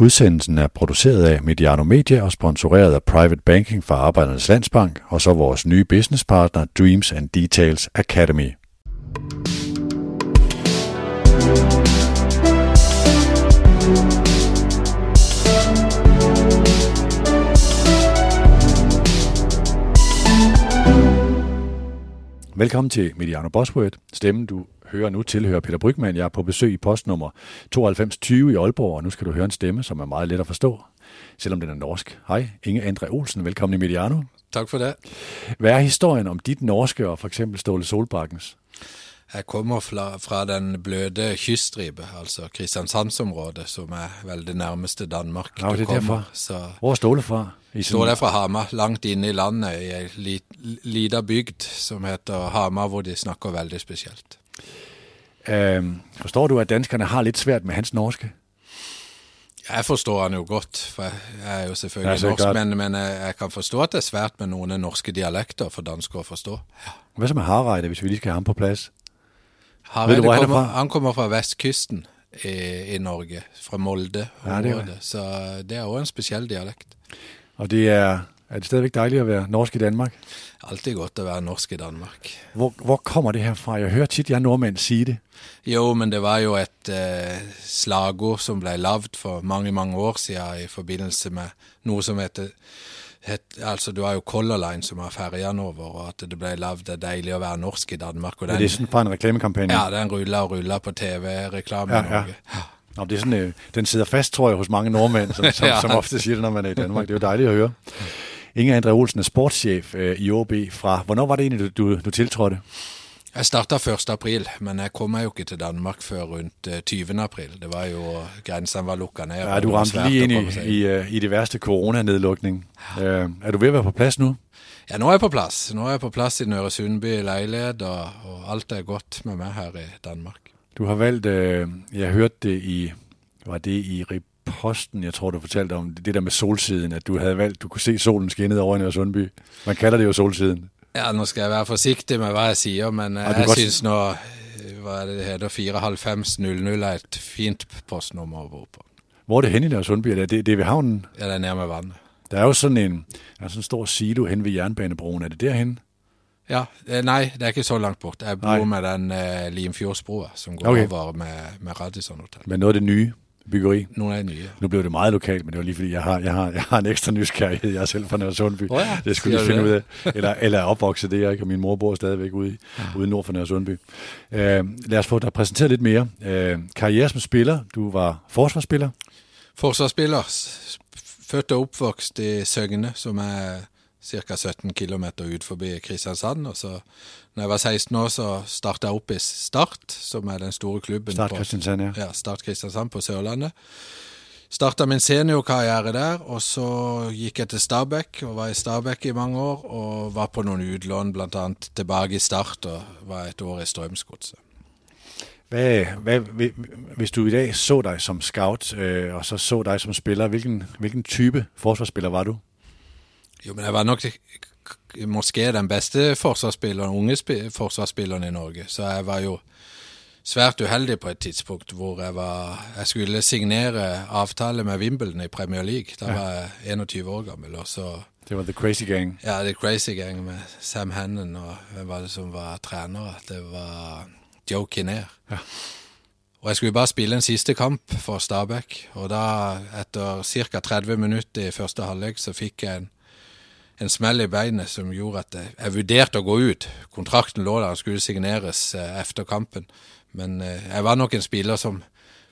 Udsendelsen er produceret af Mediano Media og sponsoreret af Private Banking fra Arbejdernes Landsbank og så vores nye businesspartner Dreams and Details Academy. Velkommen til Mediano Bosworth. Stemmen, du hører nu, tilhører Peter Brygman. Jeg er på besøg i postnummer 9220 i Aalborg, og nu skal du høre en stemme, som er meget let at forstå, selvom den er norsk. Hej, Inge Andre Olsen. Velkommen i Mediano. Tak for det. Hvad er historien om dit norske og for eksempel Ståle Solbakkens? Jeg kommer fra, fra den bløde kyststripe, altså Kristiansandsområdet, som er vel det nærmeste Danmark Ja, det er derfor. Så Hvor er Ståle fra? I er fra Hamar, langt inne i landet, i ei li, lita bygd som heter Hamar, hvor de snakker veldig spesielt. Øhm, forstår du, at danskerne har lidt svært med hans norske? Jeg forstår han jo godt, for jeg er jo selvfølgelig er norsk, men, men jeg, kan forstå at det er svært med noen norske dialekter for dansker å forstå. Hva så med Harreide, hvis vi lige skal ha ham på plads? Hareide du, han er kommer, han kommer fra vestkysten i, i Norge, fra Molde. Ja, det er- Så det er òg en spesiell dialekt. Og det er, er det stadigvæk dejligt at være norsk i Danmark? Alltid godt å være norsk i Danmark. Hvor, hvor kommer det her fra? Jeg hører tit jeg nordmænd sige det. Jo, men det var jo et eh, slagord som ble lagd for mange, mange år siden i forbindelse med noe som heter het, Altså, du har jo Color Line som har ferjene over, og at det ble lagd 'Det er deilig å være norsk i Danmark'. Og Er den, det sådan fra en reklamekampanje? ja, den ruller og ruller på TV-reklame Ja, i ja. Nå, det er sådan, øh, den sidder fast, tror jeg, hos mange nordmænd, som, som, Ja. som ofte sier det, når man er i Danmark. Det er jo dejligt at høre. Inger André Olsen er sportschef øh, i OB fra... Hvornår var det egentlig, du, du, tiltrådte? Jeg starta 1. april, men jeg kom meg jo ikke til Danmark før rundt eh, 20. april. Det var jo Grensene var lukka ned. Ja, du ramte lige inn i, i, øh, i det verste koronanedlukning. Ja. er du ved å være på plass nå? Ja, nå er jeg på plass. Nå er jeg på plass i Nøre Sundby leilighet, og, og alt er godt med meg her i Danmark. Du har valgt... Øh, jeg hørte det i... Var det i Riposten, jeg tror, du fortalte om det der med solsiden, at du havde valgt, du kunne se solen skinnede over i Nørre Sundby. Man kalder det jo solsiden. Ja, nå skal jeg være forsiktig med hva jeg sier, men Ja, ja, jeg godt... synes nå eh, hva er det det heter, 49500 er et fint postnummer å bo på. Hvor er det henne i Nørre Sundby? Er det, det, er ved havnen? Ja, det er nærme vannet. Der er jo sådan en, der er sådan en stor silo hen ved jernbanebroen. Er det derhen? Ja, eh, nei, det er ikke så langt bort. Jeg Nei. bor med den eh, Limfjordsbroa som går Okay. over med, med Radisson Hotel. Men noget af det nye byggeri. Nogle af nye. Nu blev det meget lokalt, men det var lige fordi, jeg har, jeg har, jeg har en ekstra nysgerrighed. Jeg er selv fra Nørre Sundby. Åh ja, det skulle jeg finde det. ud af. Eller, eller er opvokset det, jeg ikke, og min mor bor stadigvæk ude, i, ude nord for Nørre Sundby. Øh, lad os få dig præsenteret lidt mere. Øh, karriere som spiller. Du var forsvarsspiller. Forsvarsspiller. Født og opvokset i Søgne, som er ca. 17 km ut forbi Kristiansand. Og så når jeg var 16 år, så starta jeg opp i Start, som er den store klubben Start Kristiansand, ja. ja, Start Kristiansand på Sørlandet. Starta min seniorkarriere der, og så gikk jeg til Stabæk, og var i Stabæk i mange år. Og var på noen utlån, bl.a. tilbake i Start, og var et år i Strømsgodset. Hvis du i dag så deg som scout, øh, og så så deg som spiller, hvilken, hvilken type forsvarsspiller var du? Jo, men jeg var nok måske den beste forsvarsspilleren, unge forsvarsspilleren i Norge. Så jeg var jo svært uheldig på et tidspunkt hvor jeg var Jeg skulle signere avtale med Wimbledon i Premier League. Da var jeg 21 år gammel, og så Det var The Crazy Gang. Ja, er crazy gang med Sam Hannon, og hvem var det som var trenere? Det var Joe Kinnear. Ja. Og jeg skulle bare spille en siste kamp for Stabæk, og da, etter ca. 30 minutter i første halvlek, så fikk jeg en, en smell i beinet som gjorde at jeg, vurderte å gå ut. Kontrakten lå der, den skulle signeres eh, etter kampen. Men eh, jeg var nok en spiller som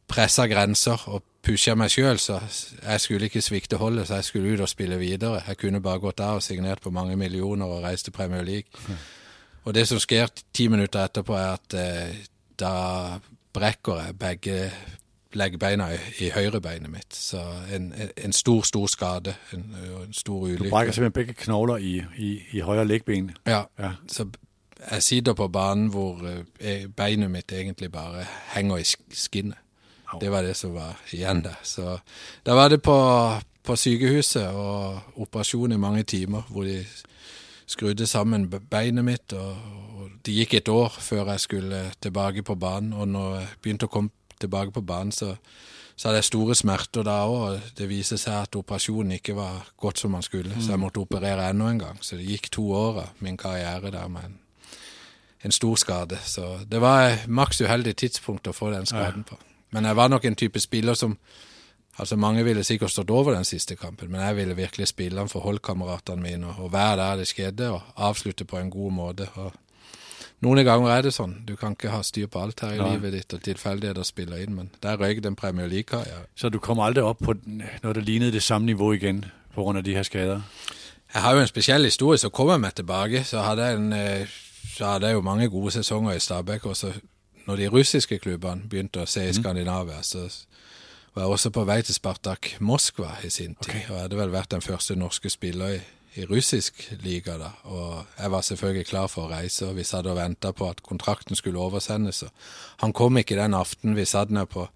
pressa grenser og pusha meg sjøl, så jeg skulle ikke svikte holdet, så jeg skulle ut og spille videre. Jeg kunne bare gått der og signert på mange millioner og reist til Premier League. Og det som skjer ti minutter etterpå, er at eh, da brekker jeg begge leggbeina i, i høyrebeinet mitt. Så en, en, stor, stor skade. En, en stor Du brekker simpelthen begge knogler i, i, i høyre lægben. Ja. Ja. Så jeg sitter på banen hvor eh, beinet mitt egentlig bare henger i skinnet. Au. Det var det som var igjen der. Så da var det på, på sykehuset og operasjon i mange timer, hvor de skrudde sammen beinet mitt. Og, og det gikk et år før jeg skulle tilbake på banen. Og når jeg begynte å komme tilbake på banen, så så hadde jeg store smerter da òg, det viste seg at operasjonen ikke var godt som man skulle. Så jeg måtte operere enda en gang. Så det gikk to år av min karriere der med en, en stor skade. Så det var maks uheldig tidspunkt å få den skaden på. Men jeg var nok en type spiller som Altså Mange ville sikkert stått over den siste kampen, men jeg ville virkelig spille den for holdkameratene mine og være der det skjedde, og avslutte på en god måte. og noen ganger er det sånn. Du kan ikke ha styr på alt her i ja. livet ditt, og tilfeldigheter spiller inn, men der røyk den Premier League-karrieren. Så du kom aldri opp på når det lignet det samme nivå igjen pga. de her skader? Jeg har jo en spesiell historie som kommer meg tilbake. Så hadde jeg, en, eh, så hadde jeg jo mange gode sesonger i Stabæk. Og så når de russiske klubbene begynte å se i mhm. Skandinavia, så var jeg også på vei til Spartak Moskva i sin tid. Okay. Og jeg hadde vel vært den første norske spiller i i russisk liga, da. Og jeg var selvfølgelig klar for å reise, og vi satt og venta på at kontrakten skulle oversendes. Og han kom ikke den aften vi satt ned på,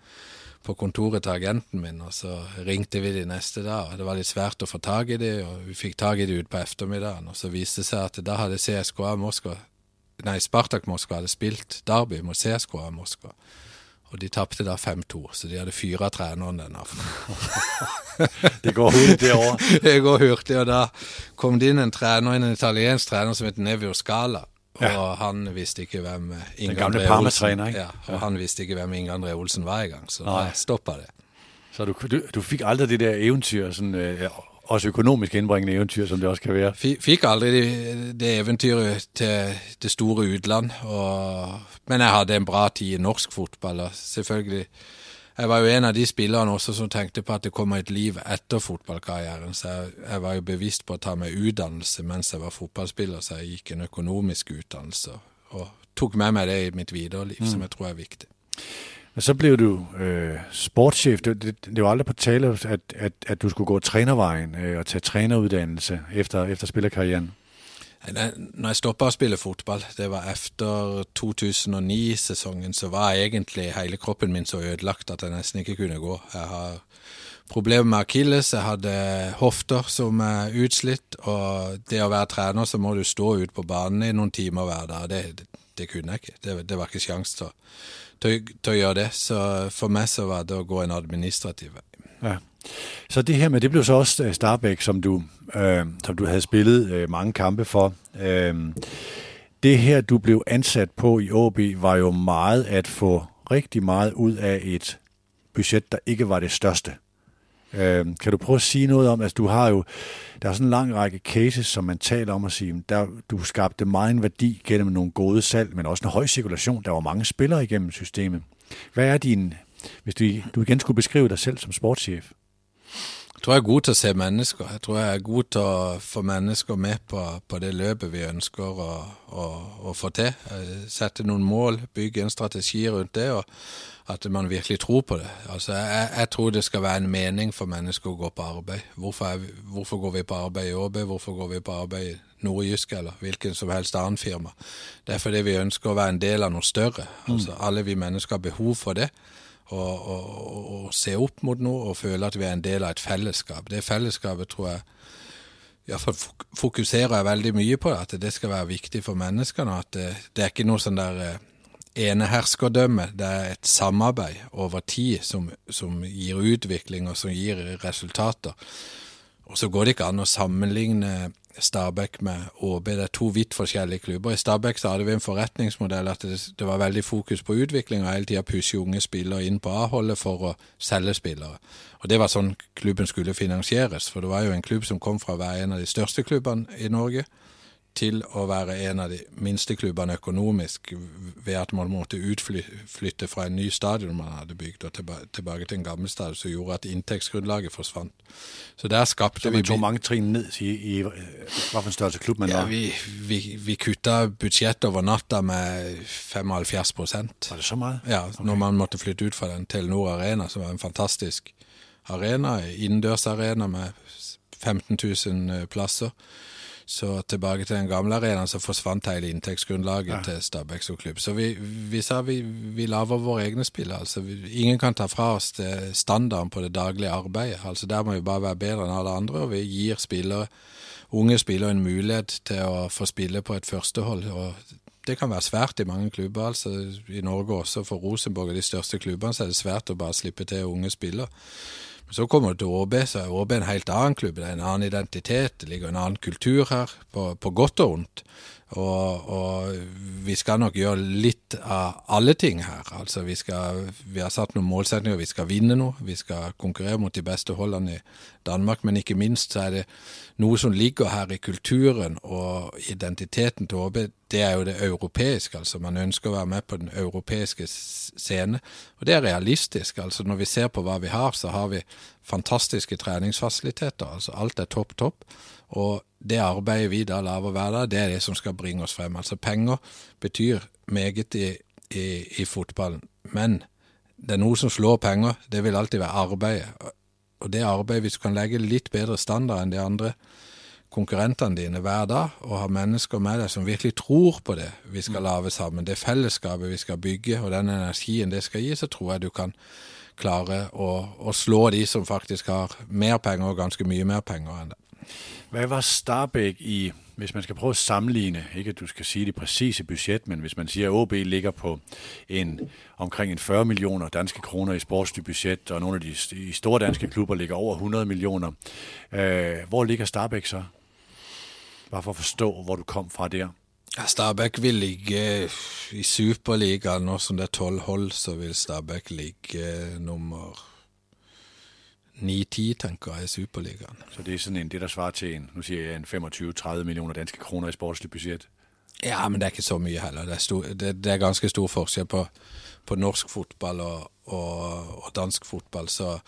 på, kontoret til agenten min, og så ringte vi de neste dag. og Det var litt svært å få tak i de, og vi fikk tak i de utpå ettermiddagen. Og så viste det seg at da hadde CSKA Moskva, nei, Spartak Moskva hadde spilt Derby mot CSKA Moskva. Og de tapte da 5-2, så de hadde fyra treneren den aftenen. det går hurtig, òg. det går hurtig, og da kom det inn en trener, en italiensk trener som het Nevio Scala. Og ja. han visste ikke hvem Inge André Olsen ja, og ja. han visste ikke hvem Inge André Olsen var engang, så da stoppa det. Så du, du, du fikk aldri de der eventyr, sånn, også økonomisk innbringende eventyr, som det også kan være. Fikk aldri det, det eventyret til det store utland, og, men jeg hadde en bra tid i norsk fotball. og selvfølgelig jeg var jo en av de spillerne også som tenkte på at det kommer et liv etter fotballkarrieren. Så jeg, jeg, var jo bevisst på å ta meg utdannelse mens jeg var fotballspiller, så jeg gikk en økonomisk utdannelse. Og tok med meg det i mitt videre liv, mm. som jeg tror er viktig. Men så blev du øh, sportschef. Det, det, det var aldrig på tale, at, at, at du skulle gå trænervejen øh, og tage træneruddannelse efter, efter spillerkarrieren. Når jeg stoppa å spille fotball, det var efter 2009-sesongen, så var egentlig hele kroppen min så ødelagt at jeg nesten ikke kunne gå. Jeg har problemer med akilles, jeg hadde hofter som er utslitt, og det å være trener, så må du stå ute på banen i noen timer hver dag. Det, det, det kunne jeg ikke. Det, det var ikke sjans til til, til, å gjøre det. Så for meg så var det å gå en administrativ vei. Ja. Så det her med, det ble så også øh, Starbæk, som du, øh, du hadde spillet øh, mange kampe for. Øh, det her, du blev ansat på i AB, var jo meget at få rigtig meget ut av et budget, der ikke var det største. Øh, kan du prøve at sige noget om, altså, du har jo, der er sådan en lang række cases, som man taler om at sige, der, du skabte meget en værdi gennem nogle gode salg, men også en høj cirkulation. Der var mange spillere igennem systemet. Hvad er din, hvis du, du igen skulle beskrive dig selv som sportschef? Jeg tror jeg er god til å se mennesker. Jeg tror jeg er god til å få mennesker med på, på det løpet vi ønsker å, å, å få til. Sette noen mål, bygge en strategi rundt det. og at man virkelig tror på det. Altså, jeg, jeg, tror det skal være en mening for mennesker å gå på arbeid. Hvorfor, er, hvorfor går vi på arbeid i Åbe? hvorfor går vi på arbeid i Nordjysk eller hvilken som helst annen firma? Det er fordi vi ønsker å være en del av noe større. Mm. Altså, alle vi mennesker har behov for det. Og, se opp mot noe og føle at vi er en del av et fellesskap. Det fellesskapet tror jeg Iallfall fokuserer jeg veldig mye på, at det skal være viktig for menneskene. At det, det er ikke noe sånn der eh, eneherskerdømme. Det er et samarbeid over tid som, som, gir utvikling og som gir resultater. Og så går det ikke an å sammenligne Stabæk med ÅB. Det er to vidt forskjellige klubber. I Stabæk så hadde vi en forretningsmodell at det, det var veldig fokus på utvikling og hele tida pushe unge spillere inn på A-holdet for å selge spillere. Og Det var sånn klubben skulle finansieres, for det var jo en klubb som kom fra å være en av de største klubbene i Norge til å være en av de minste klubbene økonomisk ved at man måtte utflytte fra en ny stadion man hadde bygd, og tilbake til en gammel stadion, som gjorde at inntektsgrunnlaget forsvant. Så der skapte så vi... Så mange trinn ned i, i hva for størrelse klubb man ja, var? Vi, vi, vi kutta budsjettet over natta med 75% Var det så mye? Ja, okay. når man måtte flytte ut fra den Telenor Arena, som var en fantastisk arena, innendørsarena med 15 000 plasser. Så tilbake til den gamle arenaen så forsvant hele inntektsgrunnlaget ja. til Stabæk som klubb. Så vi, vi sa vi, vi lager våre egne spill. Altså, ingen kan ta fra oss standarden på det daglige arbeidet. Altså, der må vi bare være bedre enn alle andre, og vi gir spillere, unge spillere en mulighet til å få spille på et førstehold. og det kan være svært i mange klubber. altså I Norge også, for Rosenborg og de største klubbene, så er det svært å bare slippe til unge spillere. Så kommer du til ÅB, så er ÅB en helt annen klubb. Det er en annen identitet, det ligger en annen kultur her, på, på godt og vondt. Og, og, vi skal nok gjøre litt av alle ting her. Altså vi, skal, vi har satt noen målsetninger. Vi skal vinne noe. Vi skal konkurrere mot de beste holdene i Danmark. Men ikke minst så er det noe som ligger her i kulturen og identiteten til HB. Det er jo det europeiske. altså Man ønsker å være med på den europeiske scene. Og det er realistisk. altså Når vi ser på hva vi har, så har vi fantastiske treningsfasiliteter. altså Alt er topp, topp. Og det arbeidet vi da lager hver dag, det er det som skal bringe oss frem. Altså penger betyr meget i, i, i fotballen, men det er noe som slår penger. Det vil alltid være arbeidet. Og det arbeidet, hvis du kan legge litt bedre standard enn de andre konkurrentene dine hver dag, og ha mennesker med deg som virkelig tror på det vi skal lage sammen, det fellesskapet vi skal bygge, og den energien det skal gi, så tror jeg du kan klare å, å slå de som faktisk har mer penger, og ganske mye mer penger enn det. Hvad var Starbæk i, hvis man skal prøve at sammenligne, ikke at du skal sige det præcise budget, men hvis man siger, at OB ligger på en, omkring en 40 millioner danske kroner i sportsbudget, budget, og nogle af de, store danske klubber ligger over 100 millioner. Øh, hvor ligger Starbæk så? Bare for at forstå, hvor du kom fra der. Ja, Stabæk vil ligge i Superligaen, nå som det er tolv hold, så vil Stabæk ligge nummer 9-10, tenker jeg, i Superligaen. Så det er sådan en, det der svarer til en, nu siger jeg en 25-30 millioner danske kroner i sportslig budget? Ja, men det er ikke så mye heller. Det er, stor, det, det er ganske stor forskjell på, på norsk fotball og, og, og, dansk fotball. Så,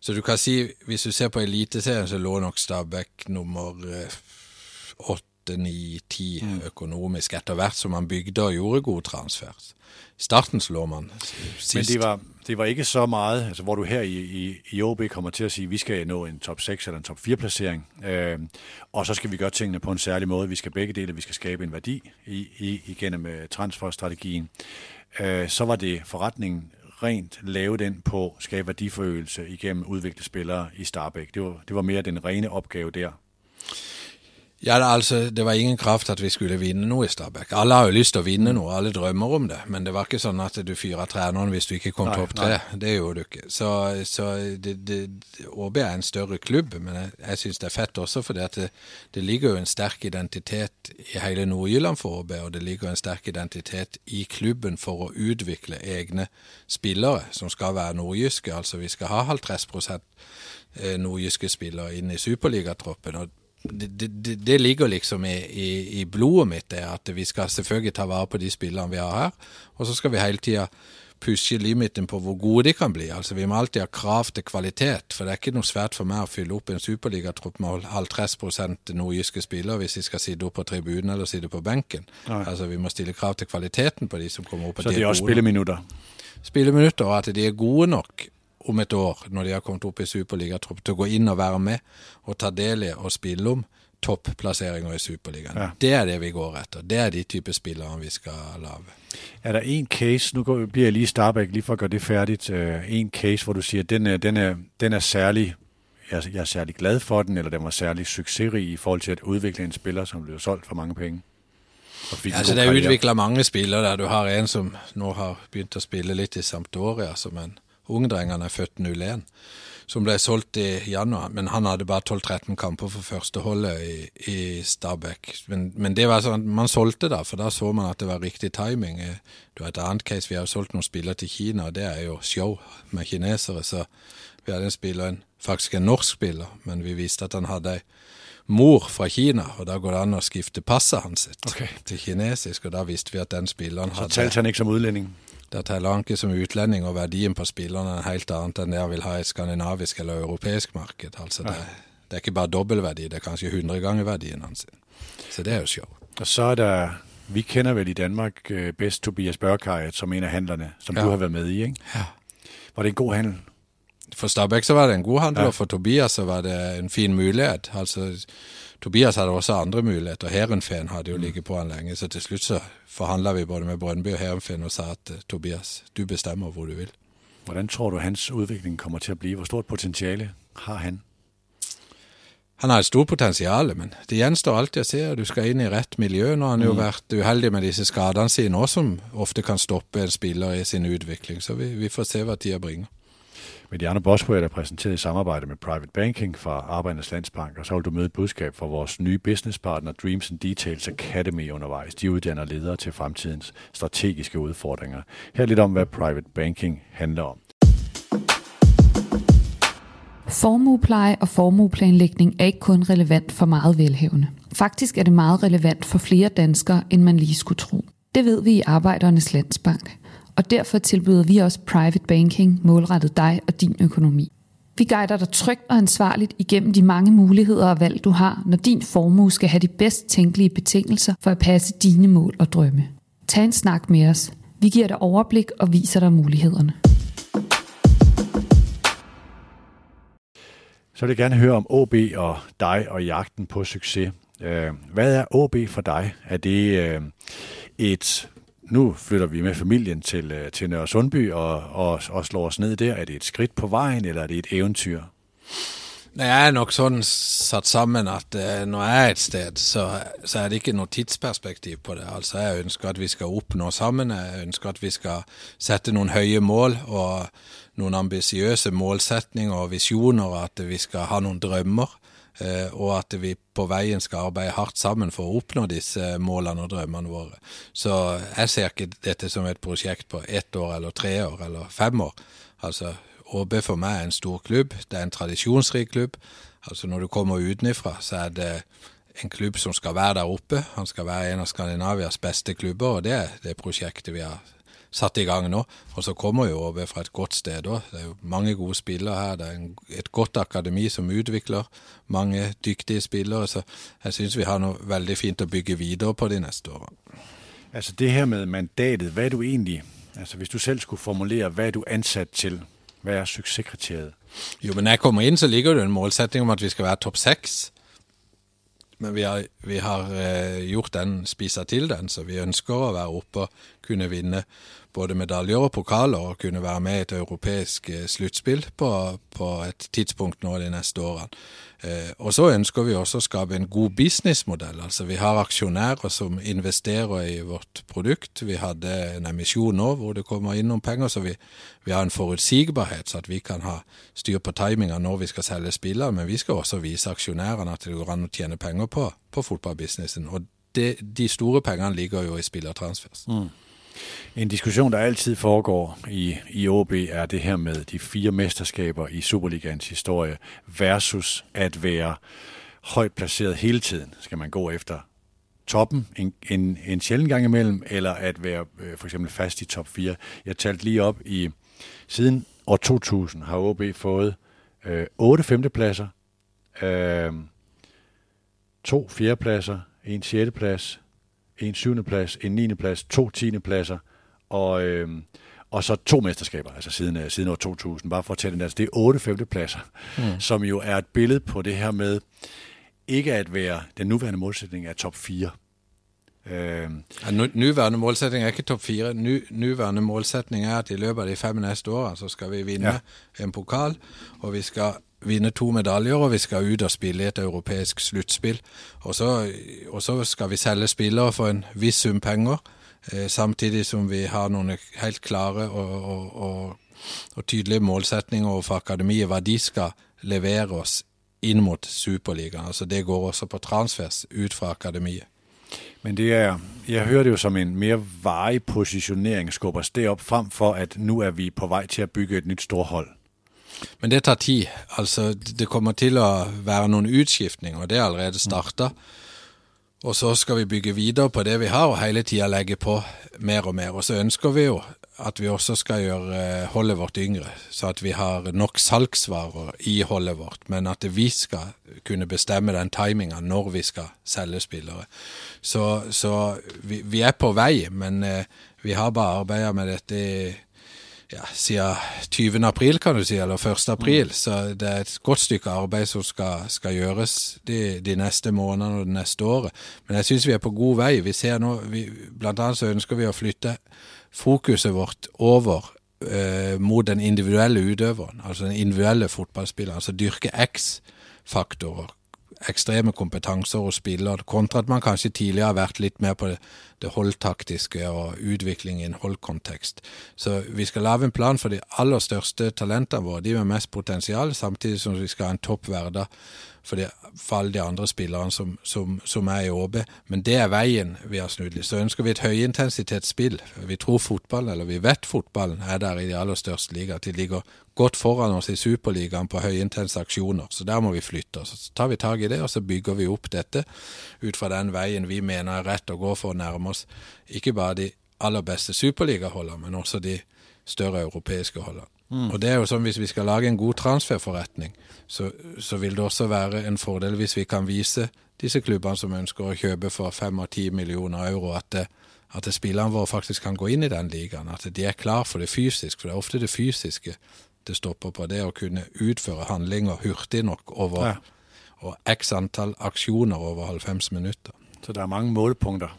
så du kan si, hvis du ser på Eliteserien, så lå nok Stabæk nummer åtte, ni, ti økonomisk etter hvert som man bygde og gjorde gode transfers. I starten slår man sist. Men det var, det var ikke så meget, altså hvor du her i, i, i OB kommer til at sige, at vi skal nå en top 6 eller en top 4 placering, øh, og så skal vi gøre tingene på en særlig måde. Vi skal begge dele, vi skal skabe en værdi i, i, igennem transferstrategien. Øh, så var det forretningen rent lave den på skabe værdiforøgelse igennem udvikle spillere i Starbæk. Det var, det var mere den rene opgave der. Ja, altså, Det var ingen kraft at vi skulle vinne noe i Stabæk. Alle har jo lyst til å vinne noe, alle drømmer om det. Men det var ikke sånn at du fyra treneren hvis du ikke kom topp tre. Det gjorde du ikke. Så, så det, det, ÅB er en større klubb, men jeg, jeg syns det er fett også fordi at det, det, ligger jo en sterk identitet i hele Nord-Jylland for ÅB, og det ligger en sterk identitet i klubben for å utvikle egne spillere som skal være nordjyske. Altså vi skal ha halv 30 eh, nordjyske spillere inn i superligatroppen. og det, det, det, ligger liksom i, i, i, blodet mitt, det at vi skal selvfølgelig ta vare på de spillerne vi har her. Og så skal vi hele tida pushe limiten på hvor gode de kan bli. Altså Vi må alltid ha krav til kvalitet. For det er ikke noe svært for meg å fylle opp en superligatropp med 30% nordjyske spillere hvis de skal sitte opp på tribunen eller sitte på benken. Nei. Altså Vi må stille krav til kvaliteten på de som kommer opp. Så de har spilleminutter? Spilleminutter, og at de er gode nok om et år, når de har kommet opp i superligatropp, til å gå inn og være med og ta del i og spille om topplasseringer i Superligaen. Ja. Det er det vi går etter. Det er de type spillere vi skal lage. Er der en case, Nå blir jeg lige Starbæk, lige for å gjøre det færdigt, øh, en case, hvor du sier den er, den er, den er særlig, jeg, jeg er særlig glad for den, eller den var særlig succesrig i forhold til å utvikle en spiller, som ble solgt for mange penge? Ja, altså, det er utvikla mange spillere der. Du har en som nå har begynt å spille litt i Sampdoria, som en Ungdrengene er født 01, som ble solgt i januar. Men han hadde bare 12-13 kamper for førsteholdet i, i Stabæk. Men, men, det var sånn, man solgte da, for da så man at det var riktig timing. Du har et annet case, vi har jo solgt noen spillere til Kina, og det er jo show med kinesere. Så vi hadde en spiller, en, faktisk en norsk spiller, men vi viste at han hadde ei mor fra Kina, og da går det an å skifte passet hans okay. til kinesisk, og da visste vi at den spilleren hadde Så telte han ikke som utlending? Der teller han ikke som utlending, og verdien på spillerne er helt annet enn det han vil ha i et skandinavisk eller europeisk marked. Altså det, det, er ikke bare dobbeltverdi, det er kanskje 100 ganger verdien hans. Så det er jo show. Og så er det Vi kjenner vel i Danmark best Tobias Børkajet som en av handlerne, som ja. du har vært med i. ikke? Ja. Var det en god handel? For Stabæk så var det en god handel, ja. og for Tobias så var det en fin mulighet. Altså Tobias hadde også andre muligheter. Heerenveen hadde jo mm. ligget på han lenge, så til slutt så forhandla vi både med Brøndby og Heerenveen og sa at eh, Tobias, du bestemmer hvor du vil. Hvordan tror du hans utvikling kommer til å bli? Hvor stort potensial har han? han har et stort potensial, men det gjenstår alltid å se. Du skal inn i rett miljø. Nå har han jo mm. vært uheldig med disse skadene sine òg, som ofte kan stoppe en spiller i sin utvikling. Så vi, vi får se hva tida bringer. Mediano Bosworth er præsenteret i samarbejde med Private Banking fra Arbejdernes Landsbank, og så vil du møde et budskab fra vores nye businesspartner Dreams and Details Academy undervejs. De uddanner ledere til fremtidens strategiske udfordringer. Her lidt om, hvad Private Banking handler om. Formuepleje og formueplanlægning er ikke kun relevant for meget velhævende. Faktisk er det meget relevant for flere danskere, end man lige skulle tro. Det ved vi i Arbejdernes Landsbank, og derfor tilbyder vi også private banking målrettet dig og din økonomi. Vi guider dig trygt og ansvarligt igennem de mange muligheder og valg, du har, når din formue skal have de bedst tænkelige betingelser for at passe dine mål og drømme. Tag en snak med os. Vi giver dig overblik og viser dig mulighederne. Så vil jeg gerne høre om OB og dig og jagten på succes. Øh, hvad er OB for dig? Er det øh, et... Nu flytter vi med familien til, øh, til Nørre Sundby og, og, og slår os ned der. Er det et skridt på vejen, eller er det et eventyr? Jeg er nok sånn satt sammen at når jeg er et sted, så, så er det ikke noe tidsperspektiv på det. Altså Jeg ønsker at vi skal oppnå sammen. Jeg ønsker at vi skal sette noen høye mål. og noen ambisiøse målsetninger og visjoner, at vi skal ha noen drømmer. Eh, og at vi på veien skal arbeide hardt sammen for å oppnå disse målene og drømmene våre. Så jeg ser ikke dette som et prosjekt på ett år eller tre år eller fem år. Altså, ÅB for meg er en stor klubb. Det er en tradisjonsrik klubb. Altså Når du kommer utenfra, så er det en klubb som skal være der oppe. Han skal være en av Skandinavias beste klubber, og det er det prosjektet vi har satt i gang nå. Og så kommer jo OB fra et godt sted òg. Det er jo mange gode spillere her. Det er en, et godt akademi som utvikler mange dyktige spillere. Så jeg syns vi har noe veldig fint å bygge videre på de neste årene. Altså det her med mandatet, hva er du egentlig Altså Hvis du selv skulle formulere, hva er du ansatt til? Hva er suksesskriteriet? Jo, men når jeg kommer inn, så ligger det en målsetting om at vi skal være topp seks. Men vi har, vi har eh, gjort den, spisa til den, så vi ønsker å være oppe og kunne vinne både medaljer og pokaler og kunne være med i et europeisk eh, sluttspill på, på, et tidspunkt nå de neste årene. Eh, og så ønsker vi også å skape en god businessmodell. Altså Vi har aksjonærer som investerer i vårt produkt. Vi hadde en emisjon nå hvor det kommer inn noen penger, så vi, vi har en forutsigbarhet, så at vi kan ha styr på timinga når vi skal selge spillere. Men vi skal også vise aksjonærene at det går an å tjene penger på, på fotballbusinessen. Og det, de store pengene ligger jo i spillertransfers. Mm. En diskussion, der altid foregår i, i OB, er det her med de fire mesterskaber i Superligans historie versus at være højt placeret hele tiden. Skal man gå efter toppen en, en, en sjældent gang imellem, eller at være øh, for eksempel fast i top 4. Jeg talte lige op i, siden år 2000 har OB fået øh, 8 femtepladser, øh, to fjerdepladser, en sjetteplads, en syvende plads, en niende plads, to tiende pladser, og, øh, og så to mesterskaber, altså siden, øh, siden år 2000, bare for at tage den altså det er otte femtepladser, mm. som jo er et billede på det her med, ikke at være, den nuværende målsætning er top 4. Øh, ja, nuværende målsætning er ikke top 4. Ny, nuværende målsætning er at i løbet av de fem neste årene så skal vi vinne ja. en pokal, og vi skal vinne to medaljer, og vi skal ut og spille i et europeisk sluttspill. Og, og, så skal vi selge spillere for en viss sum penger, eh, samtidig som vi har noen helt klare og, og, og tydelige målsetninger overfor akademiet, hva de skal levere oss inn mot Superligaen. Altså det går også på transfers ut fra akademiet. Men det er, jeg hører det jo som en mer varig posisjonering, skubber det opp frem for at nå er vi på vei til å bygge et nytt storhold. Men det tar tid. Altså, det kommer til å være noen utskiftninger, og det er allerede starta. Og så skal vi bygge videre på det vi har, og hele tida legge på mer og mer. Og så ønsker vi jo at vi også skal gjøre eh, holdet vårt yngre, så at vi har nok salgsvarer i holdet vårt, men at vi skal kunne bestemme den timinga når vi skal selge spillere. Så, så vi, vi, er på vei, men eh, vi har bare arbeida med dette i ja, siden 20. april, kan du si, eller 1. april. Mm. Så det er et godt stykke arbeid som skal, skal gjøres de, de, neste månedene og det neste året. Men jeg syns vi er på god vei. Vi ser nå, vi, Blant annet så ønsker vi å flytte fokuset vårt over eh, mot den individuelle utøveren, altså den individuelle fotballspilleren. Altså dyrke X-faktorer. Ekstreme kompetanser hos spiller, kontra at man kanskje tidligere har vært litt mer på det, det holdtaktiske og utvikling i en holdkontekst. Så vi skal lage en plan for de aller største talentene våre, de med mest potensial, samtidig som vi skal ha en topp hverdag for, det, for alle de andre spillerne som, som, som, er i ÅB. Men det er veien vi har snudd litt. Så ønsker vi et høyintensitetsspill. Vi tror fotballen, eller vi vet fotballen, er der i de aller største ligaene. De ligger godt foran oss i Superligaen på høyintense aksjoner. Så der må vi flytte oss. Så tar vi tak i det, og så bygger vi opp dette ut fra den veien vi mener er rett å gå for å nærme oss ikke bare de aller beste superligaholdene, men også de større europeiske holdene. Mm. Og det er jo sånn Hvis vi skal lage en god transferforretning, så, så, vil det også være en fordel hvis vi kan vise disse klubbene som ønsker å kjøpe for fem av ti millioner euro, at, det, at spillerne våre faktisk kan gå inn i den ligaen. At de er klar for det fysiske. For det er ofte det fysiske det stopper på. Det å kunne utføre handlinger hurtig nok over ja. og x antall aksjoner over 90 minutter. Så det er mange målpunkter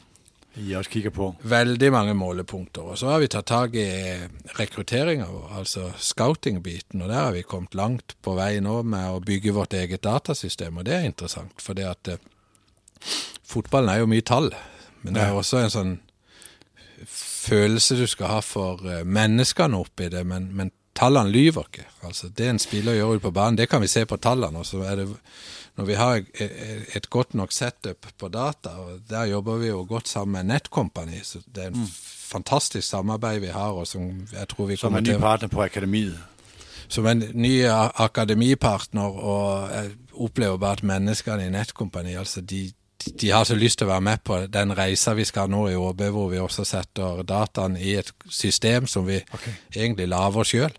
i oss kikker på? Veldig mange målepunkter. Og så har vi tatt tak i rekrutteringa, altså scouting-biten. Og der har vi kommet langt på vei nå med å bygge vårt eget datasystem, og det er interessant. For det at eh, fotballen er jo mye tall, men det er også en sånn følelse du skal ha for eh, menneskene oppi det. Men, men tallene lyver ikke. Altså Det en spiller gjør ute på banen, det kan vi se på tallene. og så er det når vi har et godt nok setup på data, og der jobber vi jo godt sammen med Netcompany, så det er en mm. fantastisk samarbeid vi har. og Som jeg tror vi kommer til... Som en ny partner på akademiet? Som en ny akademipartner, og jeg opplever bare at menneskene i Netcompany altså de, de har så lyst til å være med på den reisa vi skal nå i ÅB, hvor vi også setter dataen i et system som vi okay. egentlig lager sjøl.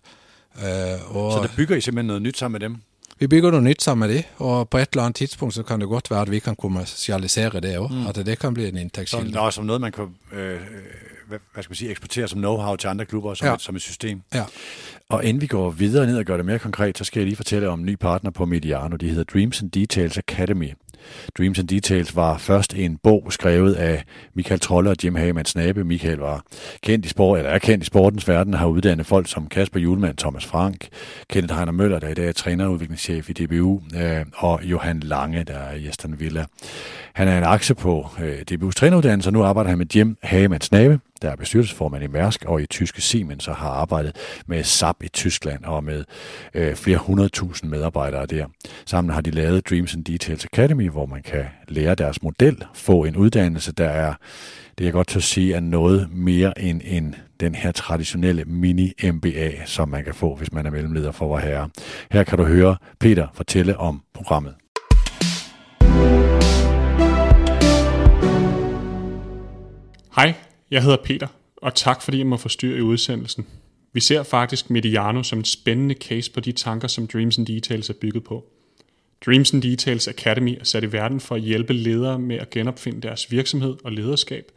Uh, så det bygger I simpelthen noe nytt sammen med dem? Vi bygger noe nytt sammen med de, og på et eller annet tidspunkt så kan det godt være at vi kan kommersialisere det òg. Mm. At det kan bli en inntektskilde. Som, som noe man kan øh, hva skal man si, eksportere som know-how til andre klubber som, ja. et, som et system. Ja. Og inden vi går videre ned og gør det mere konkret, så skal jeg lige fortælle om en ny partner på Mediano. De hedder Dreams and Details Academy. Dreams and Details var først en bog skrevet af Michael Trolle og Jim Hagemann Snabe. Michael var kendt i sport, eller er kendt i sportens verden, har uddannet folk som Kasper Julemand, Thomas Frank, Kenneth Heiner Møller, der i dag er træner i DBU, øh, og Johan Lange, der er i Aston Villa. Han er en akse på øh, DBU's træneruddannelse, og nu arbejder han med Jim Hagemann Snabe, der er bestyrelsesformand i Mærsk og i tyske Siemens og har arbejdet med SAP i Tyskland og med øh, flere hundredtusind medarbejdere der. Sammen har de lavet Dreams and Details Academy, hvor man kan lære deres model, få en uddannelse, der er, det er godt til at sige, er noget mere end, end den her traditionelle mini-MBA, som man kan få, hvis man er mellemleder for vor herre. Her kan du høre Peter fortælle om programmet. Hej, jeg hedder Peter, og tak fordi jeg må forstyrre i udsendelsen. Vi ser faktisk Mediano som en spændende case på de tanker, som Dreams and Details er bygget på. Dreams and Details Academy er sat i verden for at hjælpe ledere med at genopfinde deres virksomhed og lederskab,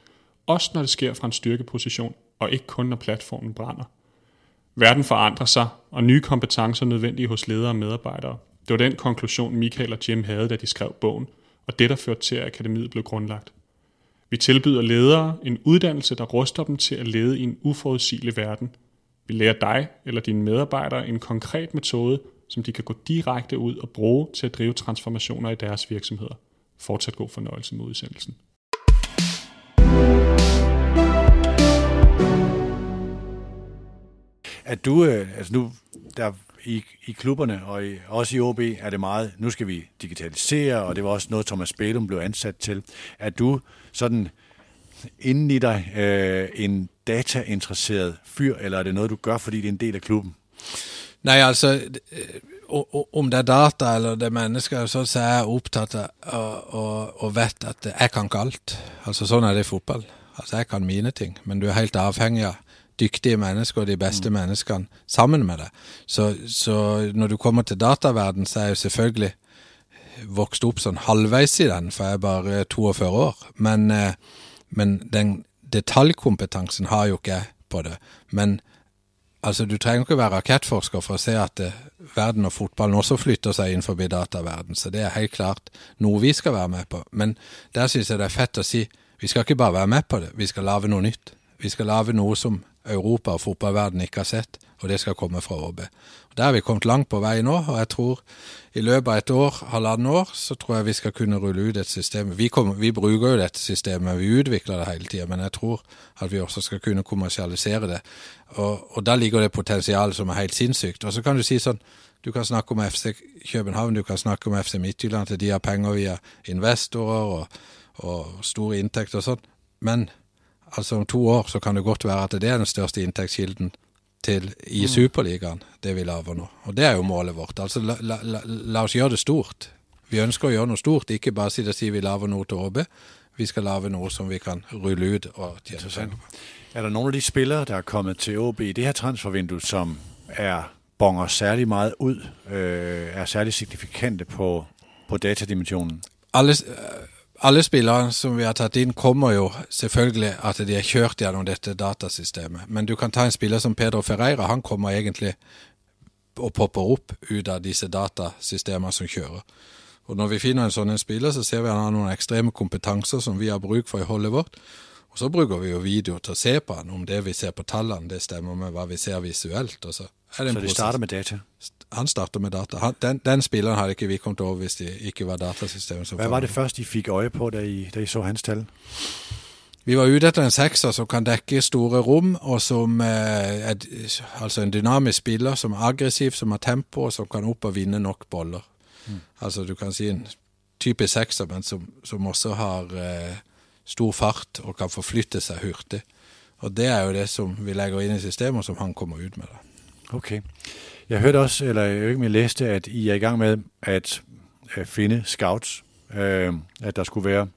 også når det sker fra en styrkeposition, og ikke kun når platformen brænder. Verden forandrer sig, og nye kompetencer er nødvendige hos ledere og medarbejdere. Det var den konklusion, Michael og Jim havde, da de skrev bogen, og det der førte til, at akademiet blev grundlagt. Vi tilbyder ledere en uddannelse, der ruster dem til at lede i en uforudsigelig verden. Vi lærer dig eller dine medarbejdere en konkret metode, som de kan gå direkte ud og bruge til at drive transformationer i deres virksomheder. Fortsat god fornøjelse med udsendelsen. At du, øh, altså nu, der i, i klubberne og i, også i OB er det meget, nu skal vi digitalisere, og det var også noget, Thomas Bælum blev ansat til. Er du sådan inden i dig øh, en datainteresseret fyr, eller er det noget, du gør, fordi det er en del af klubben? Nej, altså, om det er data eller det er mennesker, så, er jeg opptatt av og, og, vet at jeg kan ikke alt. Altså, sånn er det i fotball. Altså, jeg kan mine ting, men du er helt avhengig av dyktige mennesker og de beste mm. menneskene sammen med deg. Så, så, når du kommer til dataverden, så er jeg jo selvfølgelig vokst opp sånn halvveis i den, for jeg er bare 42 år. Men, eh, men den detaljkompetansen har jo ikke jeg på det. Men altså, du trenger ikke være rakettforsker for å se at eh, verden og fotballen også flytter seg innenfor dataverden, så det er helt klart noe vi skal være med på. Men der syns jeg det er fett å si vi skal ikke bare være med på det, vi skal lage noe nytt. Vi skal lage noe som Europa og fotballverden ikke har sett, og det skal komme fra ÅB. Der har vi kommet langt på vei nå, og jeg tror i løpet av et år, halvannet år, så tror jeg vi skal kunne rulle ut et system. Vi, kommer, vi bruker jo dette systemet, vi utvikler det hele tida, men jeg tror at vi også skal kunne kommersialisere det. Og, og da ligger det potensialet som er helt sinnssykt. Og så kan du si sånn, du kan snakke om FC København, du kan snakke om FC Midtjylland, at de har penger via investorer og, og store inntekter og sånn, men altså om to år så kan det godt være at det er den største inntektskilden til i mm. Superligaen, det vi lager nå. Og det er jo målet vårt. Altså la, la, la, oss gjøre det stort. Vi ønsker å gjøre noe stort, ikke bare si det si vi lager noe til Åbe. Vi skal lage noe som vi kan rulle ut og tjene penger på. Er det noen av de spillere der er kommet til Åbe i det her transfervinduet som er bonger særlig meget ut? øh, er særlig signifikante på, på datadimensjonen? Alle, alle spillerne som vi har tatt inn, kommer jo selvfølgelig at de er kjørt gjennom dette datasystemet. Men du kan ta en spiller som Pedro Ferreira. Han kommer egentlig og popper opp ut av disse datasystemene som kjører. Og Når vi finner en sånn spiller, så ser vi at han har noen ekstreme kompetanser som vi har bruk for i holdet vårt. Og Så bruker vi jo video til å se på han, om det vi ser på tallene, det stemmer med hva vi ser visuelt. Og så er det en så de starter med data? Han starter med data. Han, den, den, spilleren hadde ikke vi kommet over hvis det ikke var datasystemet. Hva var det først de fikk øye på da I så hans tall? Vi var ute etter en sekser som kan dekke store rom, og som eh, er, altså en dynamisk spiller som er aggressiv, som har tempo, og som kan opp og vinne nok boller. Mm. Altså du kan si en typisk sekser, men som, som også har eh, stor fart og kan forflytte seg hurtig. Og det er jo det som vi legger inn i systemet, og som han kommer ut med. Da. Ok. Jeg hørte også, eller jeg leste, at I er i gang med at finne scouts. Øh, at der skulle være,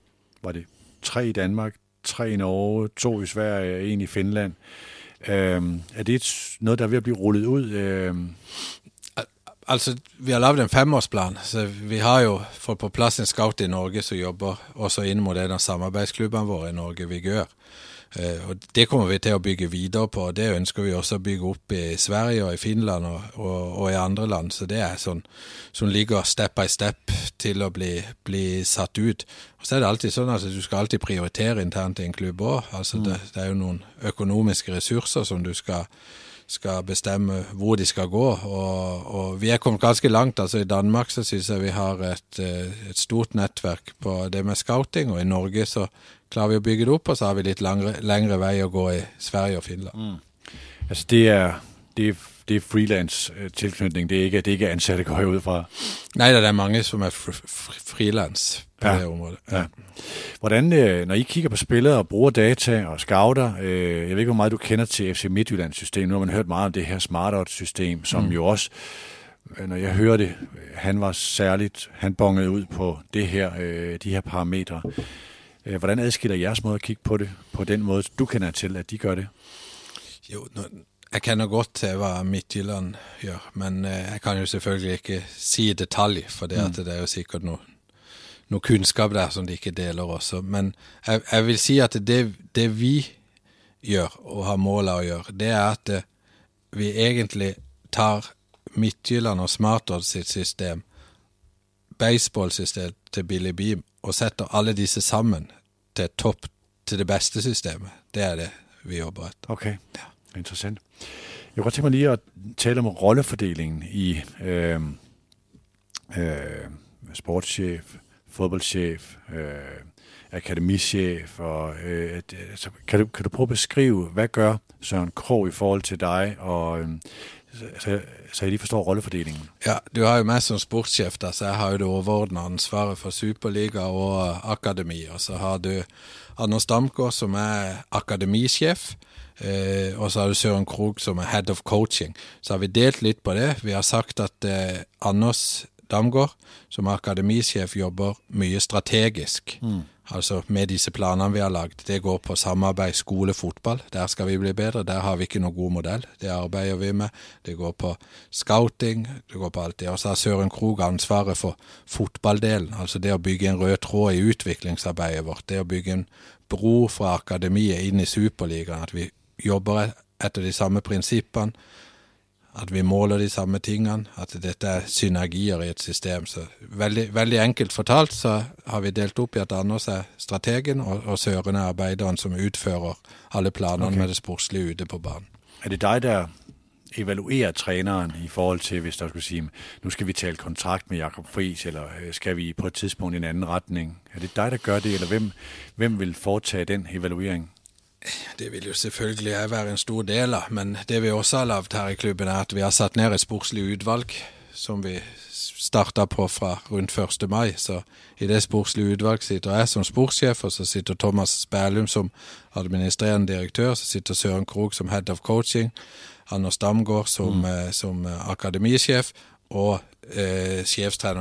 var det tre i Danmark, tre i Norge, to i Sverige, en i Finland. Øh, er det noget, der er ved at blive rullet ud? Øh, Altså, Vi har lagd en femårsplan. så Vi har jo fått på plass en scout i Norge som jobber også inn mot en av samarbeidsklubbene våre i Norge, Vigør. Eh, og Det kommer vi til å bygge videre på. Det ønsker vi også å bygge opp i Sverige og i Finland og, og, og i andre land. Så det er sånn som ligger step by step til å bli, bli satt ut. Og Så er det alltid sånn at du skal alltid prioritere internt i en klubb òg. Altså, mm. det, det er jo noen økonomiske ressurser som du skal skal bestemme hvor de skal gå. Og, og vi er kommet ganske langt. altså I Danmark så syns jeg vi har et, eh, et, stort nettverk på det med scouting, og i Norge så klarer vi å bygge det opp, og så har vi litt langre, lengre vei å gå i Sverige og Finland. Mm. Altså det er, det er det er frilans-tilknytning. Det er ikke, det er ikke ansatte, går jeg ud fra. Nei, det er mange som er frilans på ja. det område. Ja. Hvordan, øh, når I kigger på spillere og bruger data og scouter, øh, jeg ved ikke, hvor meget du kender til FC Midtjyllands system. Nu har man hørt meget om det her smart system som mm. jo også, øh, når jeg hører det, han var særligt, han bongede ud på det her, de her parametre. Hvordan adskiller jeres måde at kigge på det, på den måde, du kender til, at de gør det? Jo, jeg kjenner godt til hva Midtjylland gjør, men jeg kan jo selvfølgelig ikke si i detalj, for det, mm. det er jo sikkert noe noe kunnskap der som de ikke deler også. Men jeg, jeg vil si at det, det, vi gjør, og har målet å gjøre, det er at vi egentlig tar Midtjylland og Smartodd sitt system, baseballsystem til Billy Beam, og setter alle disse sammen til topp, til det beste systemet. Det er det vi jobber etter. Ok, ja. interessant. Jeg kunne godt tenke meg lige å tale om rollefordelingen i øh, øh, sportssjef, fodboldchef, øh, akademichef. Og, øh, altså, kan, du, kan du prøve at beskrive, hvad gør Søren Krog i forhold til dig, og øh, så, så jeg lige forstår rollefordelingen? Ja, du har jo meg som sportssjef, da, så jeg har jo det overordna ansvaret for Superliga og akademi. Og så har du Anders Damgaard, som er akademisjef. Eh, og så har du Søren Krog, som er head of coaching. Så har vi delt litt på det. Vi har sagt at eh, Anders Damgaard, som akademisjef, jobber mye strategisk. Mm. Altså med disse planene vi har lagd. Det går på samarbeid skole-fotball. Der skal vi bli bedre. Der har vi ikke noen god modell. Det arbeider vi med. Det går på scouting. Det går på alt det. Og så har Søren Krog ansvaret for fotballdelen. Altså det å bygge en rød tråd i utviklingsarbeidet vårt. Det å bygge en bro fra akademiet inn i Superligaen. At vi jobber etter de samme prinsippene at vi måler de samme tingene, at dette er synergier i et system. Så veldig, veldig enkelt fortalt så har vi delt opp i at Anders er strategen, og, og Søren er arbeideren som utfører alle planene okay. med det sportslige ute på banen. Er det deg der evaluerer treneren i forhold til, hvis der skulle sige, nu skal vi tale kontrakt med Jakob Friis, eller øh, skal vi på et tidspunkt i en anden retning? Er det dig, der gør det, eller hvem, hvem vil foretage den evaluering? Det vil jo selvfølgelig jeg være en stor del av, men det vi også har lagd her i klubben, er at vi har satt ned et sportslig utvalg som vi starta på fra rundt 1. mai. Så i det sportslige utvalget sitter jeg som sportssjef, og så sitter Thomas Spælum som administrerende direktør, så sitter Søren Krog som head of coaching, Anders Damgaard som, mm. som akademisjef, og eh,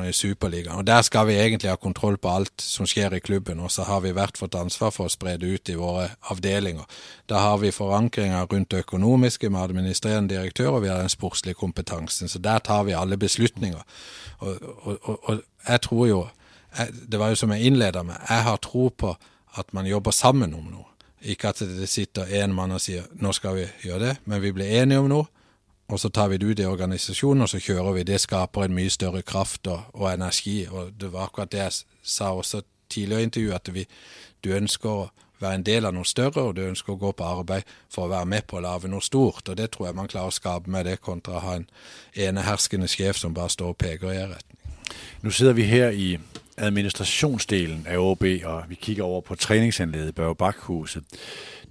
i Superligaen. Og Der skal vi egentlig ha kontroll på alt som skjer i klubben, og så har vi hvert fått ansvar for å spre det ut i våre avdelinger. Da har vi forankringer rundt det økonomiske med administrerende direktør, og vi har den sportslige kompetansen. Så der tar vi alle beslutninger. Og, og, og, og jeg tror jo, jeg, det var jo som jeg innleda med, jeg har tro på at man jobber sammen om noe. Ikke at det sitter én mann og sier 'nå skal vi gjøre det', men vi blir enige om noe og så tar vi det ut i organisasjonen, og så kjører vi. Det skaper en mye større kraft og, og energi. Og det var akkurat det jeg sa også tidligere i intervjuet, at vi, du ønsker å være en del av noe større, og du ønsker å gå på arbeid for å være med på å lage noe stort. Og det tror jeg man klarer å skape med det, kontra å ha en eneherskende sjef som bare står og peker i en retning. Nå sitter vi her i administrationsdelen av ÅB, og vi kigger over på træningsanlægget Børge Bakhuset.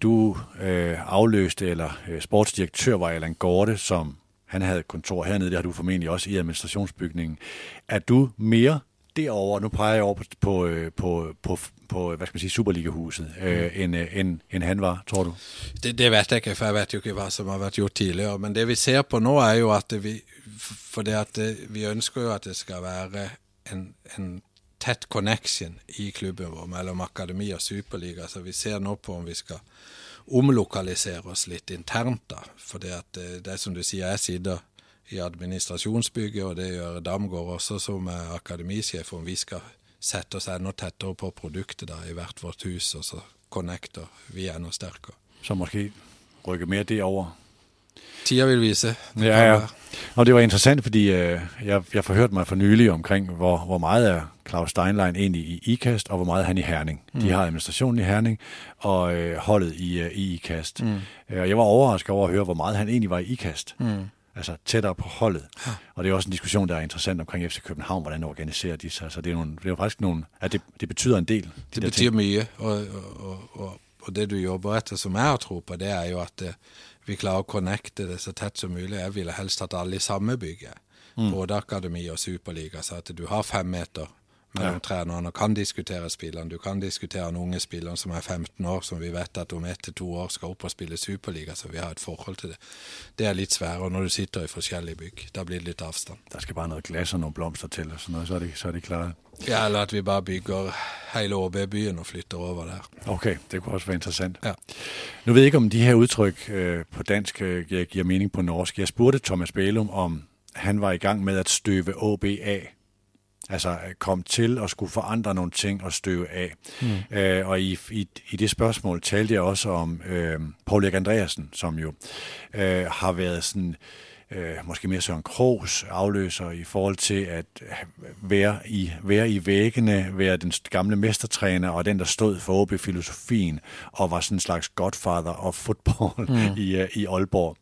Du øh, afløste, eller øh, sportsdirektør var Allan Gorte, som han havde kontor hernede, det har du formentlig også i administrationsbygningen. Er du mere derover, nu peger jeg over på, på, øh, på, på, på hvad skal man sige, Superligahuset, øh, mm. end, øh, end, end han var, tror du? Det, det vet jeg ikke, for jeg vet jo ikke hva som har vært gjort tidligere. Men det vi ser på nå, er jo at vi, for det at vi ønsker jo at det skal være en, en tett connection i klubben vår mellom akademi og superliga. Så vi ser nå på om vi skal omlokalisere oss litt internt. da. For det, at, eh, det er som du sier, jeg sitter i administrasjonsbygget, og det gjør Damgaard også som akademisjef, om vi skal sette oss enda tettere på produktet da, i hvert vårt hus, og så connecter vi enda sterkere. Så måske rykke mer det over Tida vil vise. Ja, ja. Og det var interessant, fordi øh, jeg, jeg forhørte mig for nylig omkring, hvor, hvor meget er Claus Steinlein egentlig i IKAST, og hvor meget er han i Herning. Mm. De har administrationen i Herning, og øh, holdet i, øh, i IKAST. Mm. Øh, jeg var overrasket over at høre, hvor meget han egentlig var i IKAST. Mm. Altså tættere på holdet. Ja. Og det er også en diskussion, der er interessant omkring FC København, hvordan organiserer de sig. Så det er, nogle, det er jo faktisk nogle, at det, det betyder en del. De det betyr ting. mye, og, og, og, og, det du jobber etter, som jeg har tro på, det er jo at øh, vi klarer å connecte det så tett som mulig. Jeg ville helst hatt alle i samme bygget, mm. både akademi og superliga, så at du har fem meter mellom ja. trenerne og kan diskutere spillerne. Du kan diskutere den unge spilleren som er 15 år, som vi vet at om ett til to år skal opp og spille superliga, så vi har et forhold til det. Det er litt sværere når du sitter i forskjellige bygg. Da blir det litt avstand. Der skal bare noe glass og noen blomster til, og sånn, så er de, så er de klare. Ja, eller at vi bare bygger hele ÅB-byen og flytter over der. Ok, det kunne også være interessant. Ja. Nu ved jeg ikke, om de her udtryk øh, på dansk øh, giver mening på norsk. Jeg spurgte Thomas Bælum, om han var i gang med at støve ÅB af. Altså øh, kom til at skulle forandre nogle ting og støve af. Mm. Øh, og i, i, i det spørgsmål talte jeg også om øh, Paul Erik Andreasen, som jo øh, har været sådan... Øh, øh, måske mere Søren Krogs afløser i forhold til at være i, være i væggene, være den gamle mestertræner og den, der stod for OB-filosofien og var sådan en slags godfather of football mm. i, uh, i Aalborg.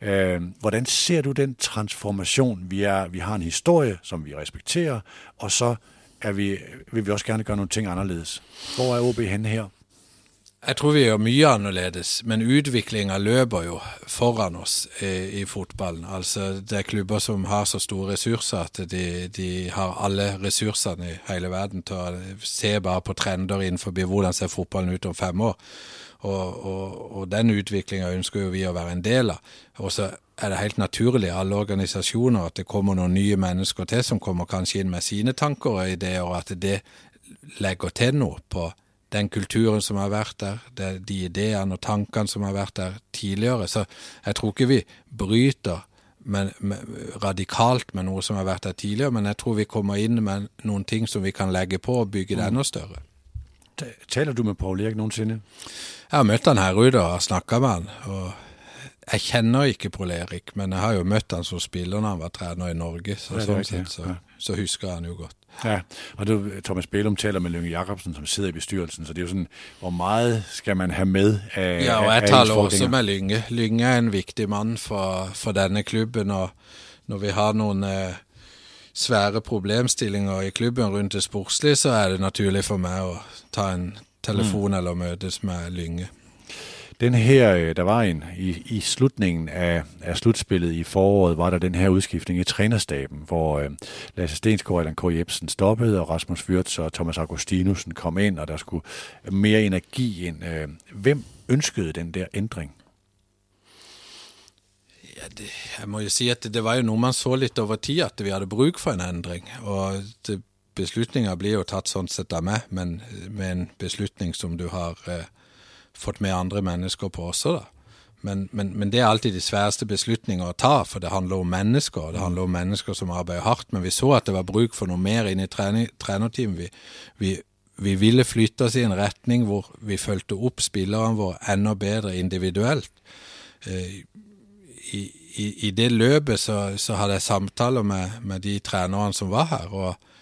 Øh, hvordan ser du den transformation? Vi, er, vi har en historie, som vi respekterer, og så er vi, vil vi også gerne gøre nogle ting anderledes. Hvor er OB henne her? Jeg tror vi gjør mye annerledes, men utviklinga løper jo foran oss i, i fotballen. Altså Det er klubber som har så store ressurser at de, de har alle ressursene i hele verden til å se bare på trender innenfor hvordan ser fotballen ut om fem år. Og, og, og den utviklinga ønsker jo vi å være en del av. Og så er det helt naturlig i alle organisasjoner at det kommer noen nye mennesker til som kommer kanskje inn med sine tanker og ideer, og at det legger til noe på den kulturen som har vært der, de ideene og tankene som har vært der tidligere. Så jeg tror ikke vi bryter med, med, radikalt med noe som har vært der tidligere, men jeg tror vi kommer inn med noen ting som vi kan legge på og bygge det mm. enda større. Taler du med Paul Erik noensinne? Jeg har møtt han her ute og snakka med han. og jeg kjenner ikke Prolerik, men jeg har jo møtt han som spiller når han var trener i Norge. Så, sånn sett, så, så husker jeg han jo godt. Ja, og det, Thomas Bælum taler med Lønge Jacobsen, som sidder i bestyrelsen, så det er jo sådan, hvor meget skal man have med af, Ja, og jeg af taler også med Lynge. Lynge er en viktig mann for, for denne klubben, og når vi har noen eh, svære problemstillinger i klubben rundt det sportslige, så er det naturlig for meg å ta en telefon Mm. eller møtes med Lynge. Den her, øh, der var en, i, i slutningen af, af slutspillet i foråret, var der den her udskiftning i trænerstaben, hvor øh, Lasse Stensgaard og Allan K. Jebsen stoppede, og Rasmus Wirtz og Thomas Augustinusen kom ind, og der skulle mere energi ind. Øh, Hvem ønskede den der ændring? Ja, det, jeg må jo si at det, var jo noe man så litt over tid, at vi hadde bruk for en endring. Og det, beslutninger blir jo tatt sånn sett av meg, men med en beslutning som du har eh, fått med andre mennesker på også, da. Men, men, men det er alltid de sværeste beslutninger å ta, for det handler om mennesker. Det handler om mennesker som arbeider hardt. Men vi så at det var bruk for noe mer inn i trenerteamet. Vi, vi, vi ville flytte oss i en retning hvor vi fulgte opp spillerne våre enda bedre individuelt. Eh, i, i, i det løpet så, så hadde jeg samtaler med, med de trenerne som var her. Og,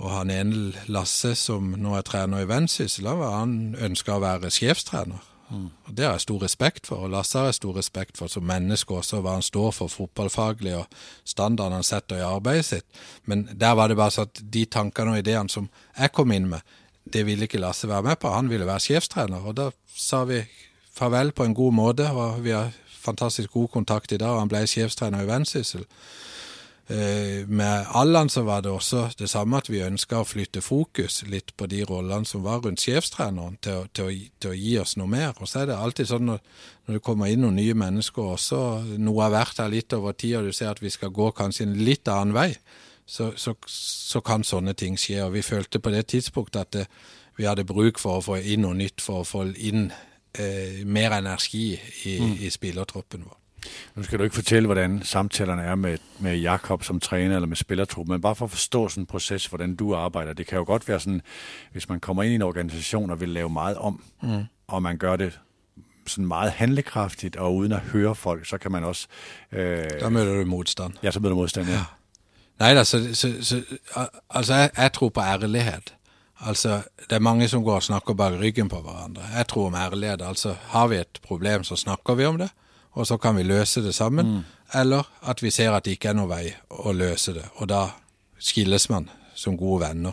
og han ene Lasse, som nå er trener i Vennsyssel, han ønska å være sjefstrener. Og Det har jeg stor respekt for, og Lasse har jeg stor respekt for som menneske også, hva han står for fotballfaglig og standarden han setter i arbeidet sitt. Men der var det bare sånn at de tankene og ideene som jeg kom inn med, det ville ikke Lasse være med på. Han ville være sjefstrener, og da sa vi farvel på en god måte, og vi har fantastisk god kontakt i dag. og Han ble sjefstrener i Vendsyssel. Eh, med Allan så var det også det samme at vi ønska å flytte fokus litt på de rollene som var rundt sjefstreneren, til, til, til å gi oss noe mer. Og så er det alltid sånn når, når det kommer inn noen nye mennesker også, noe har vært her litt over tid, og du ser at vi skal gå kanskje en litt annen vei, så, så, så kan sånne ting skje. Og vi følte på det tidspunktet at det, vi hadde bruk for å få inn noe nytt, for å få inn eh, mer energi i, i spillertroppen vår. Nu skal du ikke fortælle, hvordan samtalerne er med, med Jakob som træner eller med spillertruppen, men bare for at forstå sådan en proces, hvordan du arbejder. Det kan jo godt være sådan, hvis man kommer ind i en organisation og vil lave meget om, mm. og man gør det sådan meget handlekraftigt og uden at høre folk, så kan man også... Øh, Da møter du motstand. ja, så møder du modstand, ja. Nei da, så, så, så Altså, jeg, jeg tror på ærlighet. Altså, det er mange som går og snakker bak ryggen på hverandre. Jeg tror om ærlighet. Altså, har vi et problem, så snakker vi om det, og så kan vi løse det sammen. Eller at vi ser at det ikke er noen vei å løse det, og da skilles man som gode venner.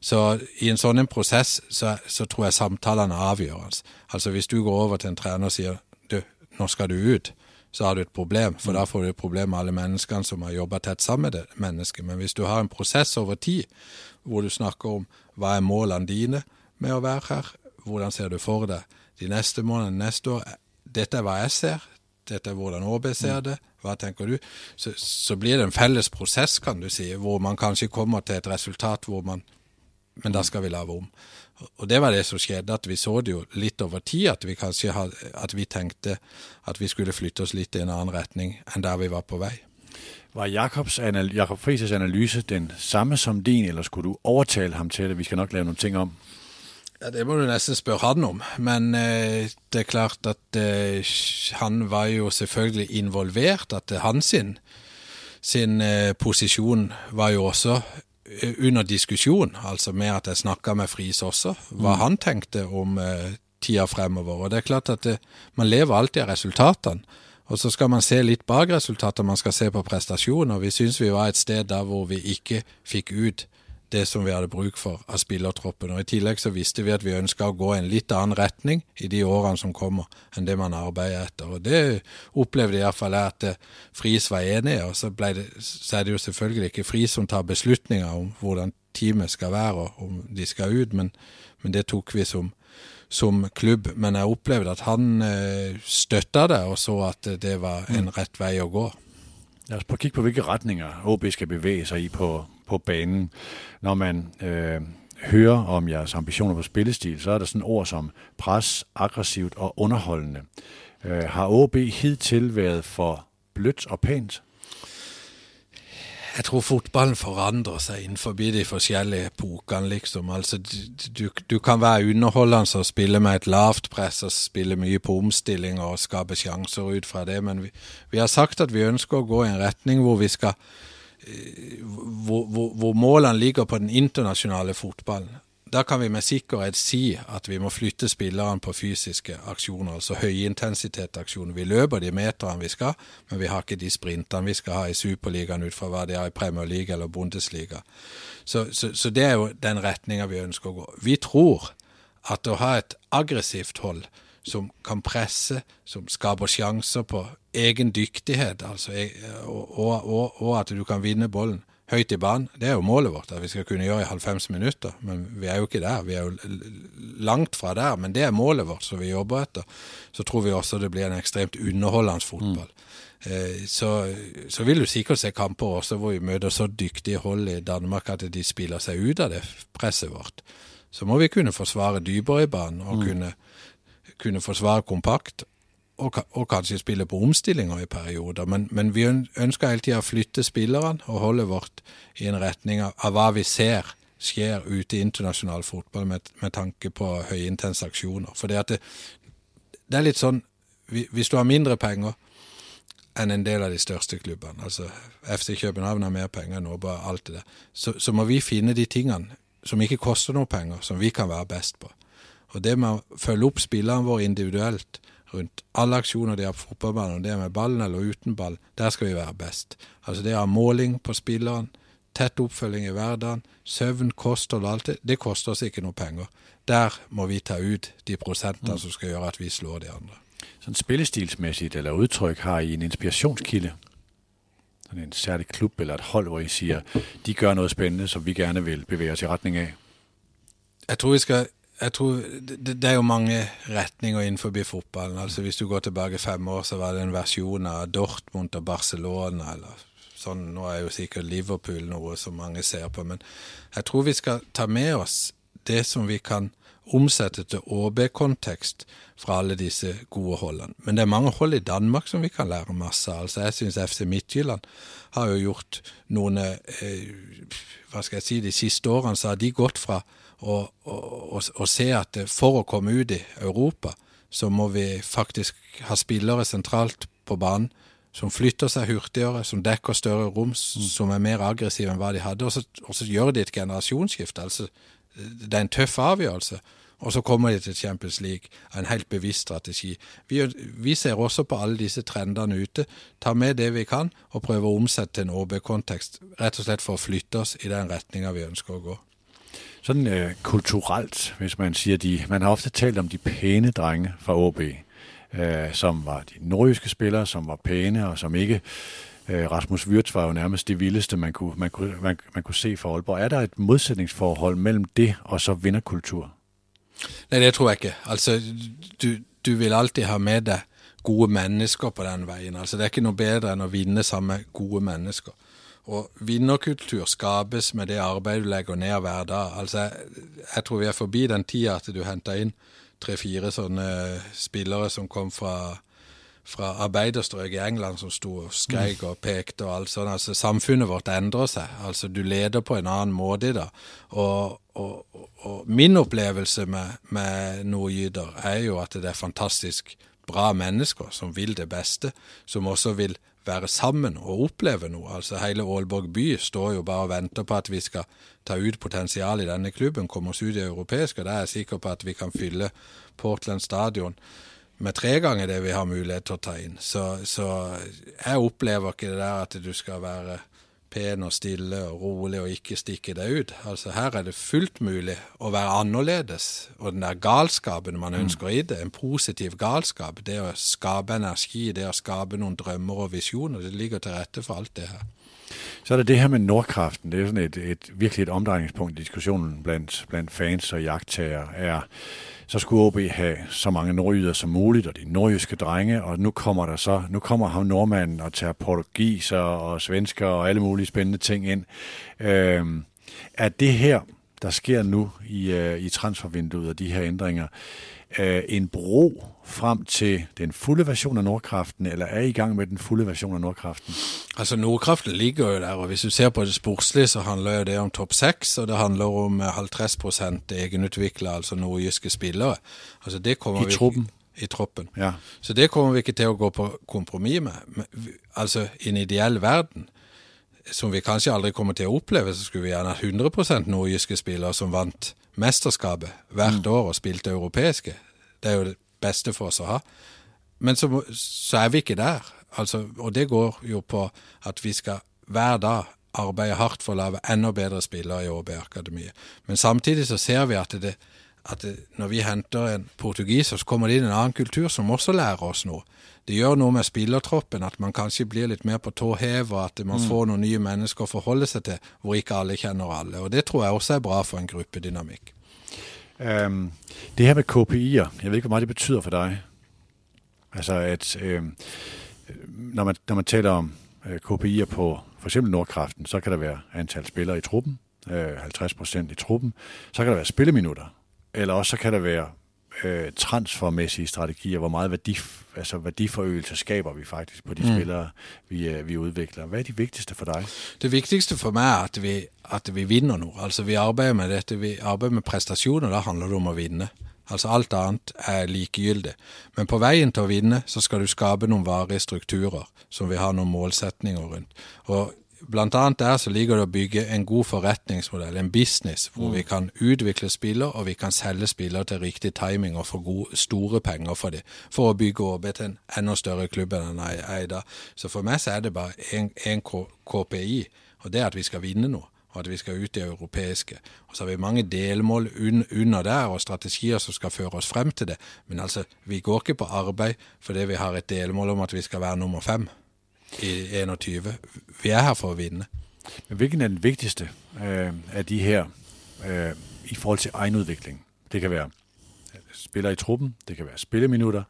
Så i en sånn en prosess så, så tror jeg samtalene er avgjørende. Altså, hvis du går over til en trener og sier du, nå skal du ut, så har du et problem, for da får du et problem med alle menneskene som har jobba tett sammen med det mennesket. Men hvis du har en prosess over tid, hvor du snakker om hva er målene dine med å være her, hvordan ser du for deg de neste månedene, neste år, dette er hva jeg ser, dette er hvordan ÅB ser det, hva tenker du? Så, så blir det en felles prosess, kan du si, hvor man kanskje kommer til et resultat hvor man men da skal vi lage om. Og det var det som skjedde, at vi så det jo litt over tid, at vi kanskje had, at vi tenkte at vi skulle flytte oss litt i en annen retning enn der vi var på vei. Var Jakobs Jakob Frises analyse den samme som din, eller skulle du overtale ham til det? Vi skal nok lave noen ting om. Ja, Det må du nesten spørre han om, men eh, det er klart at eh, han var jo selvfølgelig involvert, at eh, hans sin, sin eh, posisjon var jo også eh, under diskusjon, altså med at jeg snakka med Friis også, hva han tenkte om eh, tida fremover. Og det er klart at det, man lever alltid av resultatene. Og så skal man se litt bak resultatene, man skal se på prestasjoner. Vi syns vi var et sted der hvor vi ikke fikk ut det som vi hadde bruk for av spillertroppen. Og I tillegg så visste vi at vi ønska å gå i en litt annen retning i de årene som kommer, enn det man arbeider etter. Og Det opplevde iallfall jeg at eh, Friis var enig i. Og så, det, så er det jo selvfølgelig ikke Friis som tar beslutninger om hvordan teamet skal være og om de skal ut, men, men det tok vi som, som klubb. Men jeg opplevde at han eh, støtta det og så at det var en rett vei å gå. La os prøve at kigge på, hvilke retninger OB skal bevæge sig i på, på banen. Når man øh, hører om jeres ambitioner på spillestil, så er der sådan ord som pres, aggressivt og underholdende. Øh, har OB hidtil været for blødt og pænt? jeg tror fotballen forandrer seg innenfor de forskjellige epokene, liksom. Altså, du, du, kan være underholdende og spille med et lavt press og spille mye på omstilling og skape sjanser ut fra det, men vi, vi har sagt at vi ønsker å gå i en retning hvor vi skal hvor, hvor, hvor målene ligger på den internasjonale fotballen da kan vi med sikkerhet si at vi må flytte spillerne på fysiske aksjoner, altså høyintensitetsaksjoner. Vi løper de meterne vi skal, men vi har ikke de sprintene vi skal ha i Superligaen ut fra hva de har i Premier League eller Bundesliga. Så, så, så det er jo den retninga vi ønsker å gå. Vi tror at å ha et aggressivt hold som kan presse, som skaper sjanser på egen dyktighet, altså, og, og, og, og at du kan vinne bollen, høyt i banen. Det er jo målet vårt, at vi skal kunne gjøre i 90 minutter. Men vi er jo ikke der. Vi er jo langt fra der. Men det er målet vårt som vi jobber etter. Så tror vi også det blir en ekstremt underholdende fotball. Mm. Så, så, vil du sikkert se kamper også hvor vi møter så dyktige hold i Danmark at de spiller seg ut av det presset vårt. Så må vi kunne forsvare dypere i banen og mm. kunne, kunne forsvare kompakt og, og, kanskje spille på omstillinger i perioder. Men, men vi ønsker hele tida å flytte spillerne og holde vårt i en retning av, av hva vi ser skjer ute i internasjonal fotball med, med tanke på høyintense aksjoner. For det, det, er litt sånn Hvis du har mindre penger enn en del av de største klubbene, altså FC København har mer penger enn bare alt det der, så, så må vi finne de tingene som ikke koster noe penger, som vi kan være best på. Og det med å følge opp spillerne våre individuelt, rundt alle aksjoner de har på fotballbanen, om det er med ballen eller uten ball, der skal vi være best. Altså det å ha måling på spilleren, tett oppfølging i hverdagen, søvn, kosthold og alt det, det koster oss ikke noe penger. Der må vi ta ut de prosentene mm. som skal gjøre at vi slår de andre. Sånn spillestilsmessig eller uttrykk har I en inspirasjonskilde? En særlig klubb eller et hold hvor I sier de gjør noe spennende som vi gjerne vil bevege oss i retning av? Jeg tror vi skal jeg tror det, det, er jo mange retninger innenfor fotballen. Altså Hvis du går tilbake fem år, så var det en versjon av Dortmund og Barcelona. eller sånn, Nå er jo sikkert Liverpool noe som mange ser på. Men jeg tror vi skal ta med oss det som vi kan omsette til ÅB-kontekst fra alle disse gode holdene. Men det er mange hold i Danmark som vi kan lære masse av. Altså, jeg syns FC Midtjylland har jo gjort noen eh, Hva skal jeg si, de siste årene så har de gått fra og, og, og, se at for å komme ut i Europa, så må vi faktisk ha spillere sentralt på banen som flytter seg hurtigere, som dekker større rom, mm. som er mer aggressive enn hva de hadde. Og så, og så gjør de et generasjonsskifte. Altså, det er en tøff avgjørelse. Og så kommer de til Champions League en helt bevisst strategi. Vi, vi, ser også på alle disse trendene ute. Ta med det vi kan, og prøve å omsette til en OB-kontekst. Rett og slett for å flytte oss i den retninga vi ønsker å gå. Sånn øh, kulturelt, hvis man sier de Man har ofte talt om de pæne drenge fra AB, øh, som var de nordjyske spillere, som var pæne og som ikke øh, Rasmus Wirtz var jo nærmest det vildeste, man kunne, man, kunne, man, man kunne se for Aalborg. Er der et modsætningsforhold mellom det og så vinderkultur? Nei, det tror jeg ikke. Altså, du, du vil alltid ha med deg gode mennesker på den veien. Altså, det er ikke noe bedre enn å vinne sammen med gode mennesker. Og vinnerkultur skapes med det arbeidet du legger ned hver dag. Altså, jeg, tror vi er forbi den tida at du henter inn tre-fire sånne spillere som kom fra, fra arbeiderstrøk i England, som sto og skreik og pekte og alt sånt. Altså, samfunnet vårt endrer seg. Altså, du leder på en annen måte i dag. Og, og, og, min opplevelse med, med nordjyder er jo at det er fantastisk bra mennesker som vil det beste, som også vil være sammen og oppleve noe. Altså Hele Aalborg by står jo bare og venter på at vi skal ta ut potensial i denne klubben, komme oss ut i europeisk, og da er jeg sikker på at vi kan fylle Portland stadion med tre ganger det vi har mulighet til å ta inn. Så, så jeg opplever ikke det der at du skal være pen og stille og rolig og ikke stikke deg ut. Altså Her er det fullt mulig å være annerledes. Og den der galskapen man mm. ønsker i det, en positiv galskap, det å skape energi, det å skape noen drømmer og visjoner, det ligger til rette for alt det her. Så er det det her med Nordkraften. Det er sådan et, et virkelig et omdrejningspunkt i diskussionen blant, blandt fans og jagttager. Er, så skulle OB have så mange nordjyder som muligt, og de nordjyske drenge, og nu kommer der så, nu kommer ham nordmanden og tager portugiser og svensker og alle mulige spændende ting ind. Øh, er det her, der sker nu i, øh, i transfervinduet og de her ændringer, øh, en bro frem til den fulde version af Nordkraften, eller er I gang med den fulde version af Nordkraften? Altså Nordkraften ligger jo der, og hvis du ser på det sportslige, så handler jo det om topp seks, og det handler om 50 egenutvikla, altså nordjyske spillere. Altså det kommer I troppen? I troppen. Ja. Så det kommer vi ikke til å gå på kompromiss med. Altså, i en ideell verden, som vi kanskje aldri kommer til å oppleve, så skulle vi gjerne hatt 100% nordjyske spillere som vant mesterskapet hvert år og spilte europeiske. Det er jo det beste for oss å ha. Men så, så er vi ikke der. Altså, og det går jo på at vi skal hver dag arbeide hardt for å lage enda bedre spillere i ÅB-akademiet. Men samtidig så ser vi at, det, at det, når vi henter en portugiser, så kommer det inn en annen kultur som også lærer oss noe. Det gjør noe med spillertroppen, at man kanskje blir litt mer på tå hev, og at man får noen nye mennesker å forholde seg til, hvor ikke alle kjenner alle. Og det tror jeg også er bra for en gruppedynamikk. Um, det her med KPI'er, jeg vet ikke, hvor mye det betyder for deg. Altså, at øhm, når, man, når man taler om øh, KPI'er på for eksempel Nordkraften, så kan der være antal spillere i truppen, øh, 50 procent i truppen. Så kan der være spilleminutter, eller også så kan der være øh, transfermæssige strategier, hvor meget værdi, altså værdiforøgelse skaber vi faktisk på de mm. spillere, vi, øh, vi udvikler. Hvad er de vigtigste for dig? Det viktigste for meg er at vi, at vi vinner noe. Altså Vi arbeider med dette, vi arbeider med prestasjoner, da handler det om å vinne. Altså Alt annet er likegyldig. Men på veien til å vinne så skal du skape noen varige strukturer som vi har noen målsetninger rundt. Og Blant annet der så ligger det å bygge en god forretningsmodell, en business, hvor vi kan utvikle spiller, og vi kan selge spiller til riktig timing og få gode, store penger for det, for å bygge ÅB til en enda større klubb enn den er i dag. Så for meg så er det bare én KPI, og det er at vi skal vinne noe og at vi skal ut i europeiske. Og så har vi mange delmål un under der, og strategier som skal føre oss frem til det. Men altså, vi går ikke på arbeid fordi vi har et delmål om at vi skal være nummer fem i 21. Vi er her for å vinne. Men hvilken er den viktigste øh, av de her øh, i forhold til egenutvikling? Det kan være spillere i truppen, det kan være spilleminutter,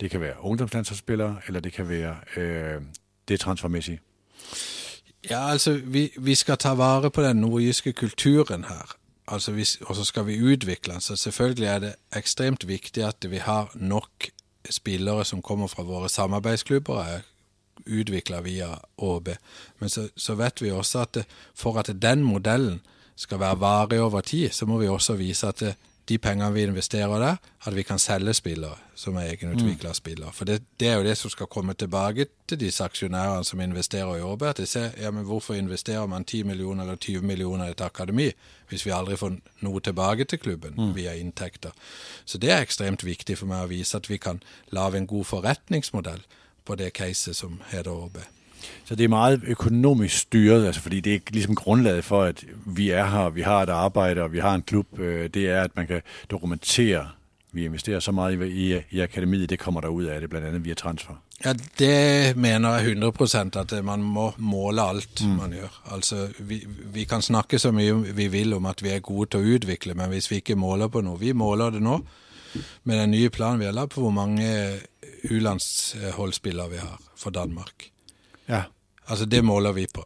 det kan være ungdomslandsholdsspillere, eller det kan være øh, det transfermæssige. Ja, altså, vi, vi skal ta vare på den nordjyske kulturen her. Altså, vi, og så skal vi utvikle den. Så selvfølgelig er det ekstremt viktig at vi har nok spillere som kommer fra våre samarbeidsklubber, og er utvikla via ÅB. Men så, så vet vi også at det, for at den modellen skal være varig over tid, så må vi også vise at det, de pengene vi investerer der, at vi kan selge spillere som er egenutvikla spillere. For det, det er jo det som skal komme tilbake til disse aksjonærene som investerer i ser ja, men hvorfor investerer man 10 millioner eller 20 millioner i et akademi hvis vi aldri får noe tilbake til klubben via inntekter. Så det er ekstremt viktig for meg å vise at vi kan lage en god forretningsmodell på det caset som heter ÅB. Så det er meget økonomisk styret, altså fordi det er ligesom grundlaget for, at vi er her, vi har et arbejde, og vi har en klub. Øh, det er, at man kan dokumentere, vi investerer så meget i, i, i akademiet, det kommer der ud af det, blandt andet via transfer. Ja, Det mener jeg 100% at man må måle alt man gjør. Altså, vi, vi kan snakke så mye vi vil om at vi er gode til å utvikle, men hvis vi ikke måler på noe Vi måler det nå med den nye planen vi har lagt på hvor mange U-landsholdspillere vi har for Danmark. Altså, det måler vi på.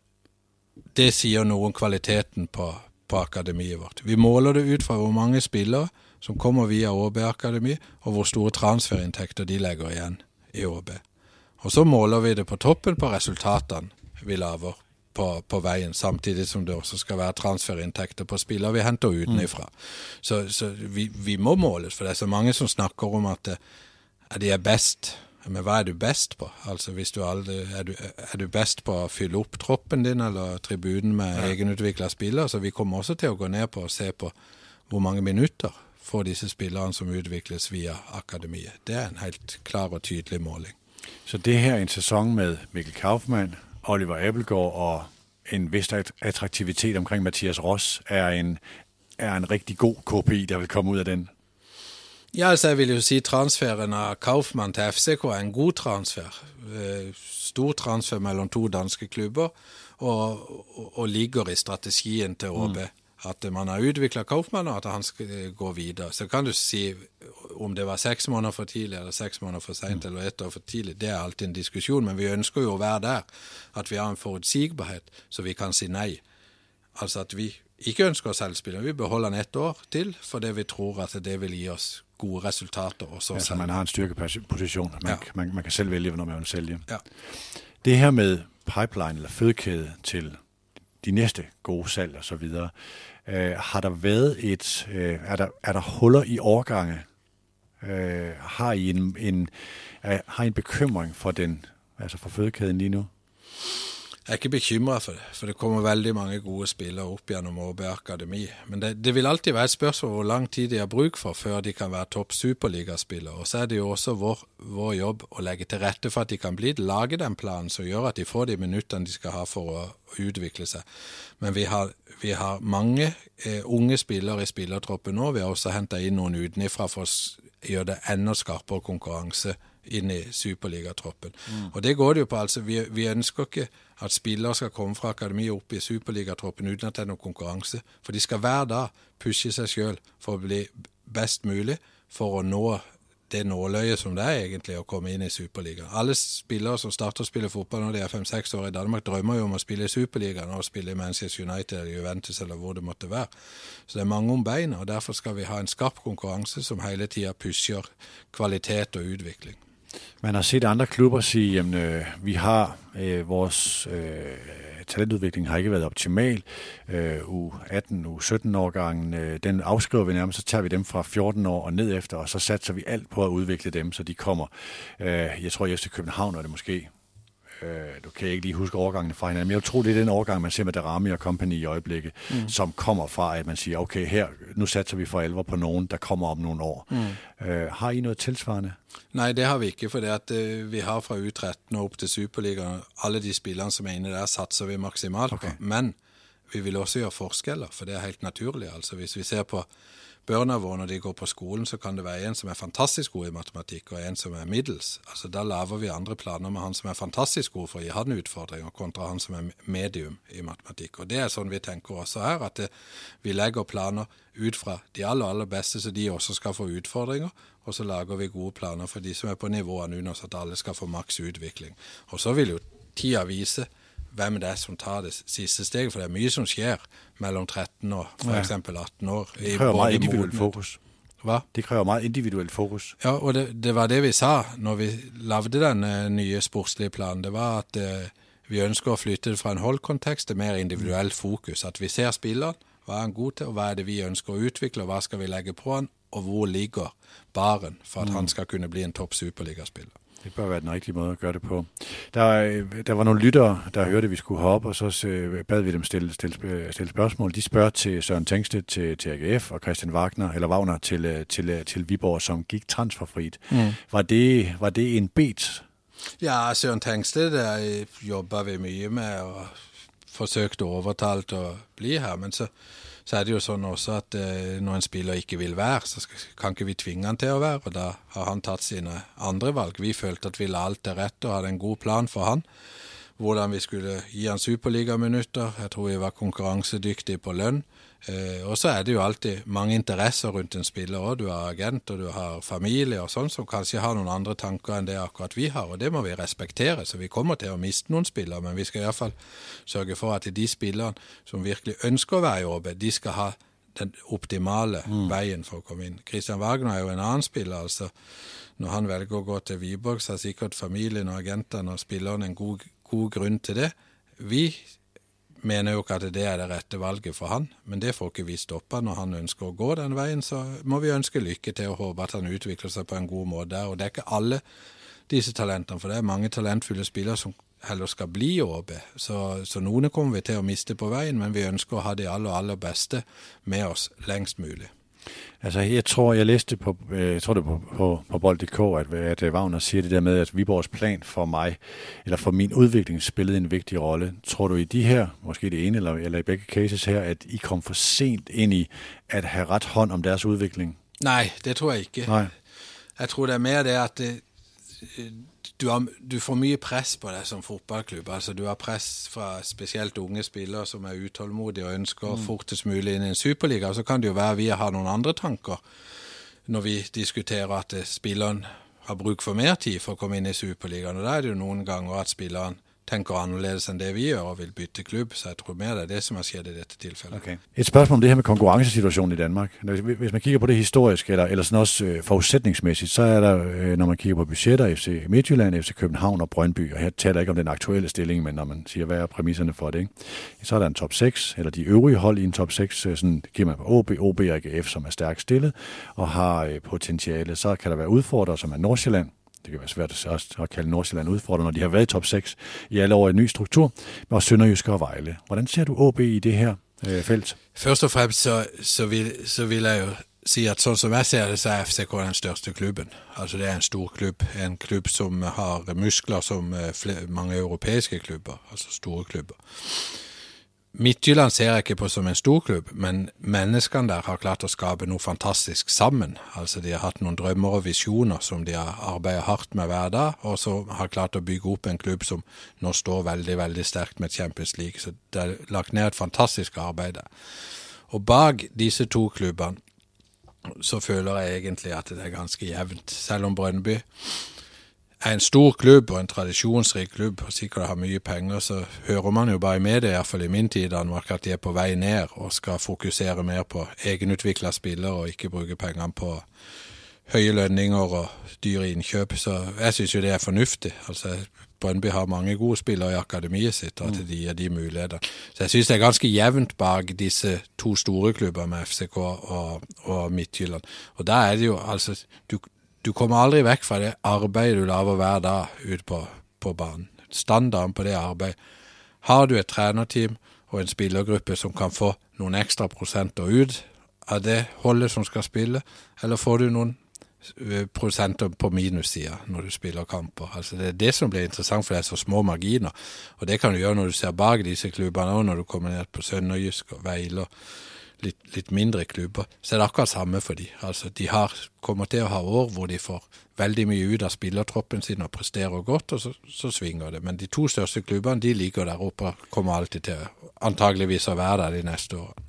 Det sier noe om kvaliteten på, på akademiet vårt. Vi måler det ut fra hvor mange spillere som kommer via ÅB-akademi, og hvor store transferinntekter de legger igjen i ÅB. Og så måler vi det på toppen på resultatene vi lager på, på veien, samtidig som det også skal være transferinntekter på spillere vi henter utenfra. Så, så vi, vi må måles, for det er så mange som snakker om at, det- at de er best. Men hva er du best på? Altså hvis du aldri, er, du, er du best på å fylle opp troppen din eller tribunen med ja. egenutvikla spillere? Så vi kommer også til å gå ned på og se på hvor mange minutter får disse spillerne som utvikles via akademiet. Det er en helt klar og tydelig måling. så det her er en sesong med Mikkel Kaufmann, Oliver Appelgaard og en vis attraktivitet omkring Mathias Ross er en, er en riktig god KPI, der vil komme ut av den. Ja, altså jeg vil jo si transferen av Kaufmann til FCK er en god transfer. Eh, Stor transfer mellom to danske klubber, og, og, og ligger i strategien til ÅB. At man har utvikla Kaufmann, og at han skal eh, gå videre. Så kan du si om det var seks måneder for tidlig eller seks måneder for seint eller ett år for tidlig, det er alltid en diskusjon, men vi ønsker jo å være der. At vi har en forutsigbarhet, så vi kan si nei. Altså at vi ikke ønsker å selge spilleren. Vi beholder den ett år til, fordi vi tror at det vil gi oss gode resultater. Også Altså man har en styrkeposition. Man, Ja. man, man kan selv vælge, hvornår man vil sælge. Ja. Det her med pipeline eller fødekæde til de næste gode salg og så videre, øh, har der været et, øh, er, der, er der huller i årgange? Øh, har I en, en, er, har I en bekymring for den, altså for fødekæden lige nu? Jeg er ikke bekymra for det, for det kommer veldig mange gode spillere opp gjennom Åbe Akademi. Men det, det vil alltid være et spørsmål hvor lang tid de har bruk for før de kan være topp superligaspillere. Og så er det jo også vår, vår jobb å legge til rette for at de kan bli det. Lage den planen som gjør at de får de minuttene de skal ha for å, å utvikle seg. Men vi har, vi har mange eh, unge spillere i spillertroppen nå. Vi har også henta inn noen utenifra for å gjøre det enda skarpere konkurranse inn i superligatroppen. Og det går det jo på. altså vi, vi ønsker ikke at spillere skal komme fra akademi opp i superligatroppen uten at det er noen konkurranse. For de skal hver dag pushe seg sjøl for å bli best mulig for å nå det nåløyet som det er egentlig å komme inn i Superligaen. Alle spillere som starter å spille fotball når de er fem-seks år i Danmark, drømmer jo om å spille i Superligaen og spille i Manchester United eller Juventus eller hvor det måtte være. Så det er mange om beina, og derfor skal vi ha en skarp konkurranse som hele tida pusher kvalitet og utvikling. Man har sett andre klubber sige, at øh, øh, vores øh, talentutvikling har ikke vært optimal. Øh, U18, U17 årgangen, øh, den avskriver vi nærmest, så tager vi dem fra 14 år og ned efter, og så satser vi alt på å utvikle dem, så de kommer. Øh, jeg tror, at FC København er det måske Øh, du kan ikke lige huske overgangene fra hinanden, men jeg tror, det er den overgang, man ser med Darami og Company i øjeblikket, mm. som kommer fra, at man siger, okay, her, nu satser vi for alvor på nogen, der kommer om nogle år. Mm. Øh, har I noget tilsvarende? Nei, det har vi ikke, for vi har fra U13 og opp til Superligaen alle de spillerne som er inne der, satser vi maksimalt på. Men vi vil også gjøre forskjeller, for det er helt naturlig. Altså Hvis vi ser på børna våre når de går på skolen, så kan det være en som er fantastisk god i matematikk, og en som er middels. Altså Da lager vi andre planer med han som er fantastisk god for å gi han utfordringer, kontra han som er medium i matematikk. Og Det er sånn vi tenker også her, at det, vi legger planer ut fra de aller, aller beste, så de også skal få utfordringer. Og så lager vi gode planer for de som er på nivåene under, så at alle skal få maks utvikling. Og så vil jo tida vise hvem det er som tar det siste steget, for det er mye som skjer mellom 13 og f.eks. 18 år. i Det krever meget individuelt fokus. Hva? Det krever meget individuelt fokus. Ja, og det, det var det vi sa når vi lagde den eh, nye sportslige planen. Det var at eh, vi ønsker å flytte det fra en holdkontekst til mer individuelt fokus. At vi ser spilleren, hva er han god til, og hva er det vi ønsker å utvikle, og hva skal vi legge på han, og hvor ligger baren for at han skal kunne bli en topp superligaspiller. Det bør være den rigtige måde at gøre det på. Der, øh, der var nogle lyttere, der hørte, at vi skulle hoppe, og så øh, bad vi dem stille, stille, stille spørgsmål. De spørger til Søren Tengsted til, til AGF og Christian Wagner, eller Wagner til, øh, til, øh, til Viborg, som gik transferfrit. Mm. Var, det, var det en bet? Ja, Søren Tengsted der jobber vi mye med og forsøkte overtalt å bli her. Men så, så er det jo sånn også at eh, når en spiller ikke vil være, så kan ikke vi tvinge han til å være. Og da har han tatt sine andre valg. Vi følte at vi la alt til rette og hadde en god plan for han. Hvordan vi skulle gi han superligaminutter. Jeg tror vi var konkurransedyktige på lønn. Eh, og så er det jo alltid mange interesser rundt en spiller òg. Du har agent og du har familie og sånn, som kanskje har noen andre tanker enn det akkurat vi har. Og det må vi respektere. Så vi kommer til å miste noen spillere, men vi skal iallfall sørge for at de spillerne som virkelig ønsker å være i ÅB, de skal ha den optimale veien for å komme inn. Christian Wagner er jo en annen spiller. altså Når han velger å gå til Wiborg, så har sikkert familien og agentene og spillerne en god, god grunn til det. Vi mener jo ikke at det er det rette valget for han, men det får ikke vi stoppe. Når han ønsker å gå den veien, så må vi ønske lykke til og håpe at han utvikler seg på en god måte. der. Og det er ikke alle disse talentene, for det er mange talentfulle spillere som heller skal bli ÅB. Så, så noen kommer vi til å miste på veien, men vi ønsker å ha de aller, aller beste med oss lengst mulig. Altså, jeg tror, jeg læste på, øh, jeg tror det på, på, på bold.dk, at, at øh, Wagner siger det der med, at Viborgs plan for mig, eller for min udvikling, spillede en vigtig rolle. Tror du i de her, måske det ene, eller, eller i begge cases her, at I kom for sent ind i at have ret hånd om deres udvikling? Nei, det tror jeg ikke. Nej. Jeg tror det er mer det at det, du, har, du får mye press på deg som fotballklubb. Altså, du har press fra spesielt unge spillere som er utålmodige og ønsker fortest mulig inn i en superliga. Så kan det jo være vi har noen andre tanker når vi diskuterer at spilleren har bruk for mer tid for å komme inn i superligaen. Og da er det jo noen ganger at spilleren tenker annerledes enn det vi gjør og vil bytte klubb. Så jeg tror mer det er det som har skjedd i dette tilfellet. Okay. Et spørsmål om det her med konkurransesituasjonen i Danmark. Hvis man kigger på det historiske, eller, eller sånn også forutsetningsmessig, så er der, øh, når man kigger på budgetter, FC Midtjylland, FC København og Brøndby, og her taler jeg ikke om den aktuelle stilling, men når man sier hva er premissene for det, ikke? så er det en top 6, eller de øvrige hold i en top 6, øh, sådan man på OB, OB og AGF, som er stærkt stillet, og har øh, potentiale. Så kan det være utfordrere, som er Nordsjælland, det kan være svært at, at kalde Nordsjælland udfordrende, når de har været i top 6 i alle år i en ny struktur, og Sønderjyske og Vejle. Hvordan ser du OB i det her øh, felt? Først og fremmest så, så, vil, så vil jeg jo si at sådan som jeg ser det, så er FCK den største klubben. Altså Det er en stor klubb. En klubb som har muskler som øh, mange europæiske klubber, altså store klubber. Midtjylland ser jeg ikke på som en storklubb, men menneskene der har klart å skape noe fantastisk sammen. Altså De har hatt noen drømmer og visjoner som de har arbeidet hardt med hver dag, og så har klart å bygge opp en klubb som nå står veldig veldig sterkt med Champions League. Så det er lagt ned et fantastisk arbeid. Og bak disse to klubbene så føler jeg egentlig at det er ganske jevnt, selv om Brønnby er en stor klubb og en tradisjonsrik klubb og sikkert har mye penger, så hører man jo bare i media, iallfall i min tid Danmark, at de er på vei ned og skal fokusere mer på egenutvikla spillere og ikke bruke pengene på høye lønninger og dyre innkjøp. Så jeg syns jo det er fornuftig. Altså, Brøndby har mange gode spillere i akademiet sitt, og at de gir de muligheter. Så jeg syns det er ganske jevnt bak disse to store klubbene med FCK og, og Midtjylland. Og da er det jo altså du, du kommer aldri vekk fra det arbeidet du lager hver dag ute på, på banen. Standarden på det arbeidet. Har du et trenerteam og en spillergruppe som kan få noen ekstra prosenter ut av det holdet som skal spille, eller får du noen eh, prosenter på minussida når du spiller kamper. Altså Det er det som blir interessant, for det er så små marginer. Og det kan du gjøre når du ser bak disse klubbene òg, når du kommer ned på Sønderjysk og Veiler litt, litt, mindre klubber, så er det akkurat samme for de. Altså, de har, kommer til å ha år hvor de får veldig mye ut av spillertroppen sin og presterer godt, og så, så svinger det. Men de to største klubbene de ligger der oppe og kommer alltid til antageligvis å være der de neste årene.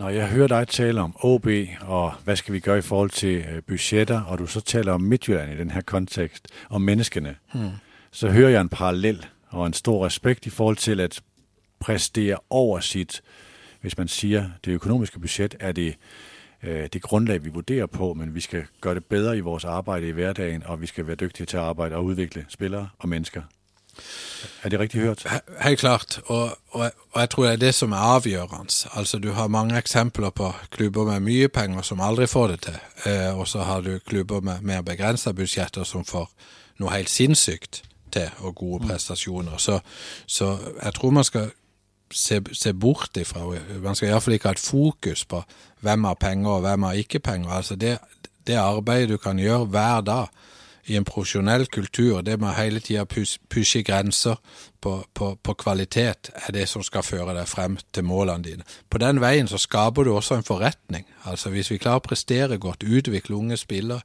Når jeg hører deg tale om OB og hva skal vi gjøre i forhold til øh, budsjetter, og du så taler om Midtjylland i denne kontekst, om menneskene, mm. så hører jeg en parallell og en stor respekt i forhold til at prestere over sitt hvis man siger, det økonomiske budget er det, øh, det grundlag, vi vurderer på, men vi skal gøre det bedre i vores arbejde i hverdagen, og vi skal være dygtige til at arbejde og udvikle spillere og mennesker. Er det riktig hørt? Helt klart, og, og, og, jeg tror det er det som er avgjørende. Altså Du har mange eksempler på klubber med mye penger som aldri får det til, eh, og så har du klubber med mer begrensa budsjetter som får noe helt sinnssykt til, og gode mm. prestasjoner. Så, så jeg tror man skal se, se bort ifra. Man skal iallfall ikke ha et fokus på hvem har penger og hvem har ikke penger. Altså det, det arbeidet du kan gjøre hver dag i en profesjonell kultur, det med hele tida pushe grenser på, på, på, kvalitet, er det som skal føre deg frem til målene dine. På den veien så skaper du også en forretning. Altså Hvis vi klarer å prestere godt, utvikle unge spillere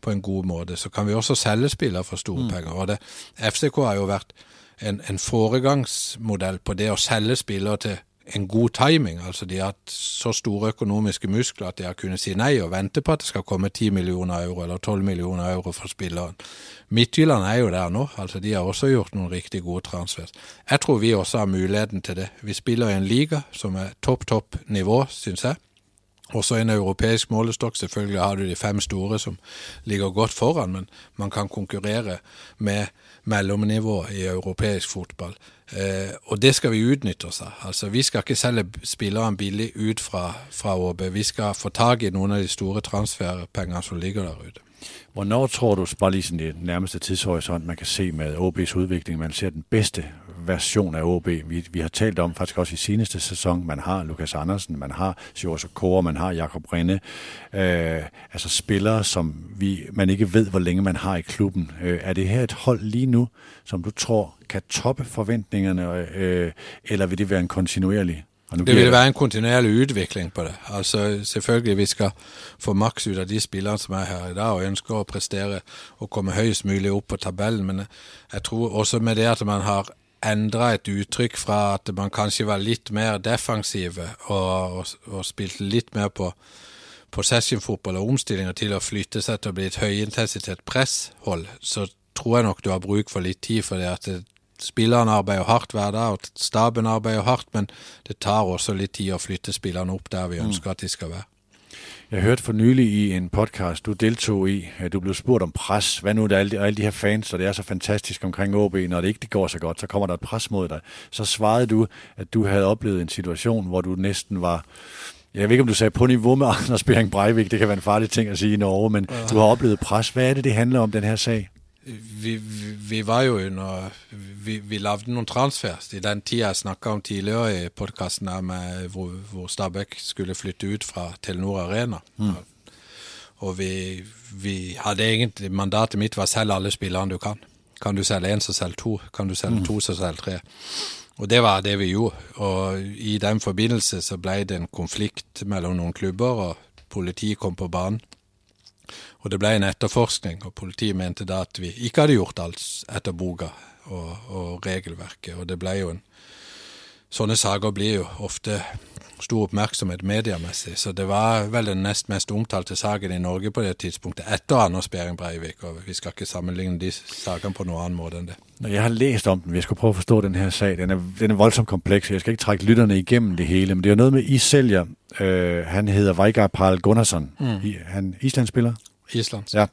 på en god måte, så kan vi også selge spillere for store mm. penger. Og det, FCK har jo vært en, en foregangsmodell på det å selge spillere til en god timing. Altså De har hatt så store økonomiske muskler at de har kunnet si nei og vente på at det skal komme 10 millioner euro eller 12 millioner euro for spilleren. Midtjylland er jo der nå. altså De har også gjort noen riktig gode transfers. Jeg tror vi også har muligheten til det. Vi spiller i en liga som er topp, topp nivå, syns jeg. Også en europeisk målestokk. Selvfølgelig har du de fem store som ligger godt foran, men man kan konkurrere med mellomnivå i europeisk fotball. Eh, og det skal vi utnytte oss av. Altså, vi skal ikke selge spillerne billig ut fra, fra ÅB. Vi skal få tak i noen av de store transferpengene som ligger der ute. Hvornår tror du, bare lige i den nærmeste tidshorisont, man kan se med OB's udvikling, man ser den bedste version af OB? Vi, vi har talt om faktisk også i seneste sæson, man har Lukas Andersen, man har Sjors Kåre, man har Jakob Rinde. Øh, altså spillere, som vi, man ikke ved, hvor længe man har i klubben. Øh, er det her et hold lige nu, som du tror kan toppe forventningerne, øh, eller vil det være en kontinuerlig det vil være en kontinuerlig utvikling på det. Altså Selvfølgelig vi skal få maks ut av de spillerne som er her i dag, og ønsker å prestere og komme høyest mulig opp på tabellen. Men jeg tror også med det at man har endra et uttrykk fra at man kanskje var litt mer defensive og, og, og spilte litt mer på possession-fotball og omstillinger til å flytte seg til å bli et høyintensitet presshold, så tror jeg nok du har bruk for litt tid, for det at det, spillerne arbeider hardt hver dag, og staben arbeider hardt, men det tar også litt tid å flytte spillerne opp der vi ønsker at de skal være. Jeg hørte for nylig i en podcast, du deltog i, at du blev spurgt om pres. Hvad nu, der er alle de, alle de her fans, og det er så fantastisk omkring OB, når det ikke det går så godt, så kommer der et pres mod dig. Så svarede du, at du havde oplevet en situation, hvor du næsten var, jeg ved ikke, om du sagde på niveau med Anders Bering Breivik, det kan være en farlig ting at sige i Norge, men ja. du har oplevet pres. Hvad er det, det handler om, den her sag? Vi, vi, var jo under Vi, vi lagde noen transfers i den tida jeg snakka om tidligere i podkasten, hvor, hvor Stabæk skulle flytte ut fra Telenor Arena. Mm. Og vi, vi, hadde egentlig Mandatet mitt var selge alle spillerne du kan. Kan du selge én, så selg to. Kan du selge mm. to, så selg tre. Og det var det vi gjorde. Og i den forbindelse så ble det en konflikt mellom noen klubber, og politiet kom på banen. Og det ble en etterforskning, og politiet mente da at vi ikke hadde gjort alt etter boka og, og regelverket. Og det ble jo en Sånne saker blir jo ofte stor oppmerksomhet mediemessig, så det var vel den nest mest omtalte saken i Norge på det tidspunktet, etter Anders Behring Breivik, og vi skal ikke sammenligne de sakene på noen annen måte enn det. Jeg har læst om den, vi skal prøve å forstå denne her sag. Den er, den er voldsomt kompleks, jeg skal ikke trække lytterne igennem det hele, men det er noe med, I sælger, øh, han heter Veigar Pahl Gunnarsson, mm. Han Islandsspiller? Islands. Ja,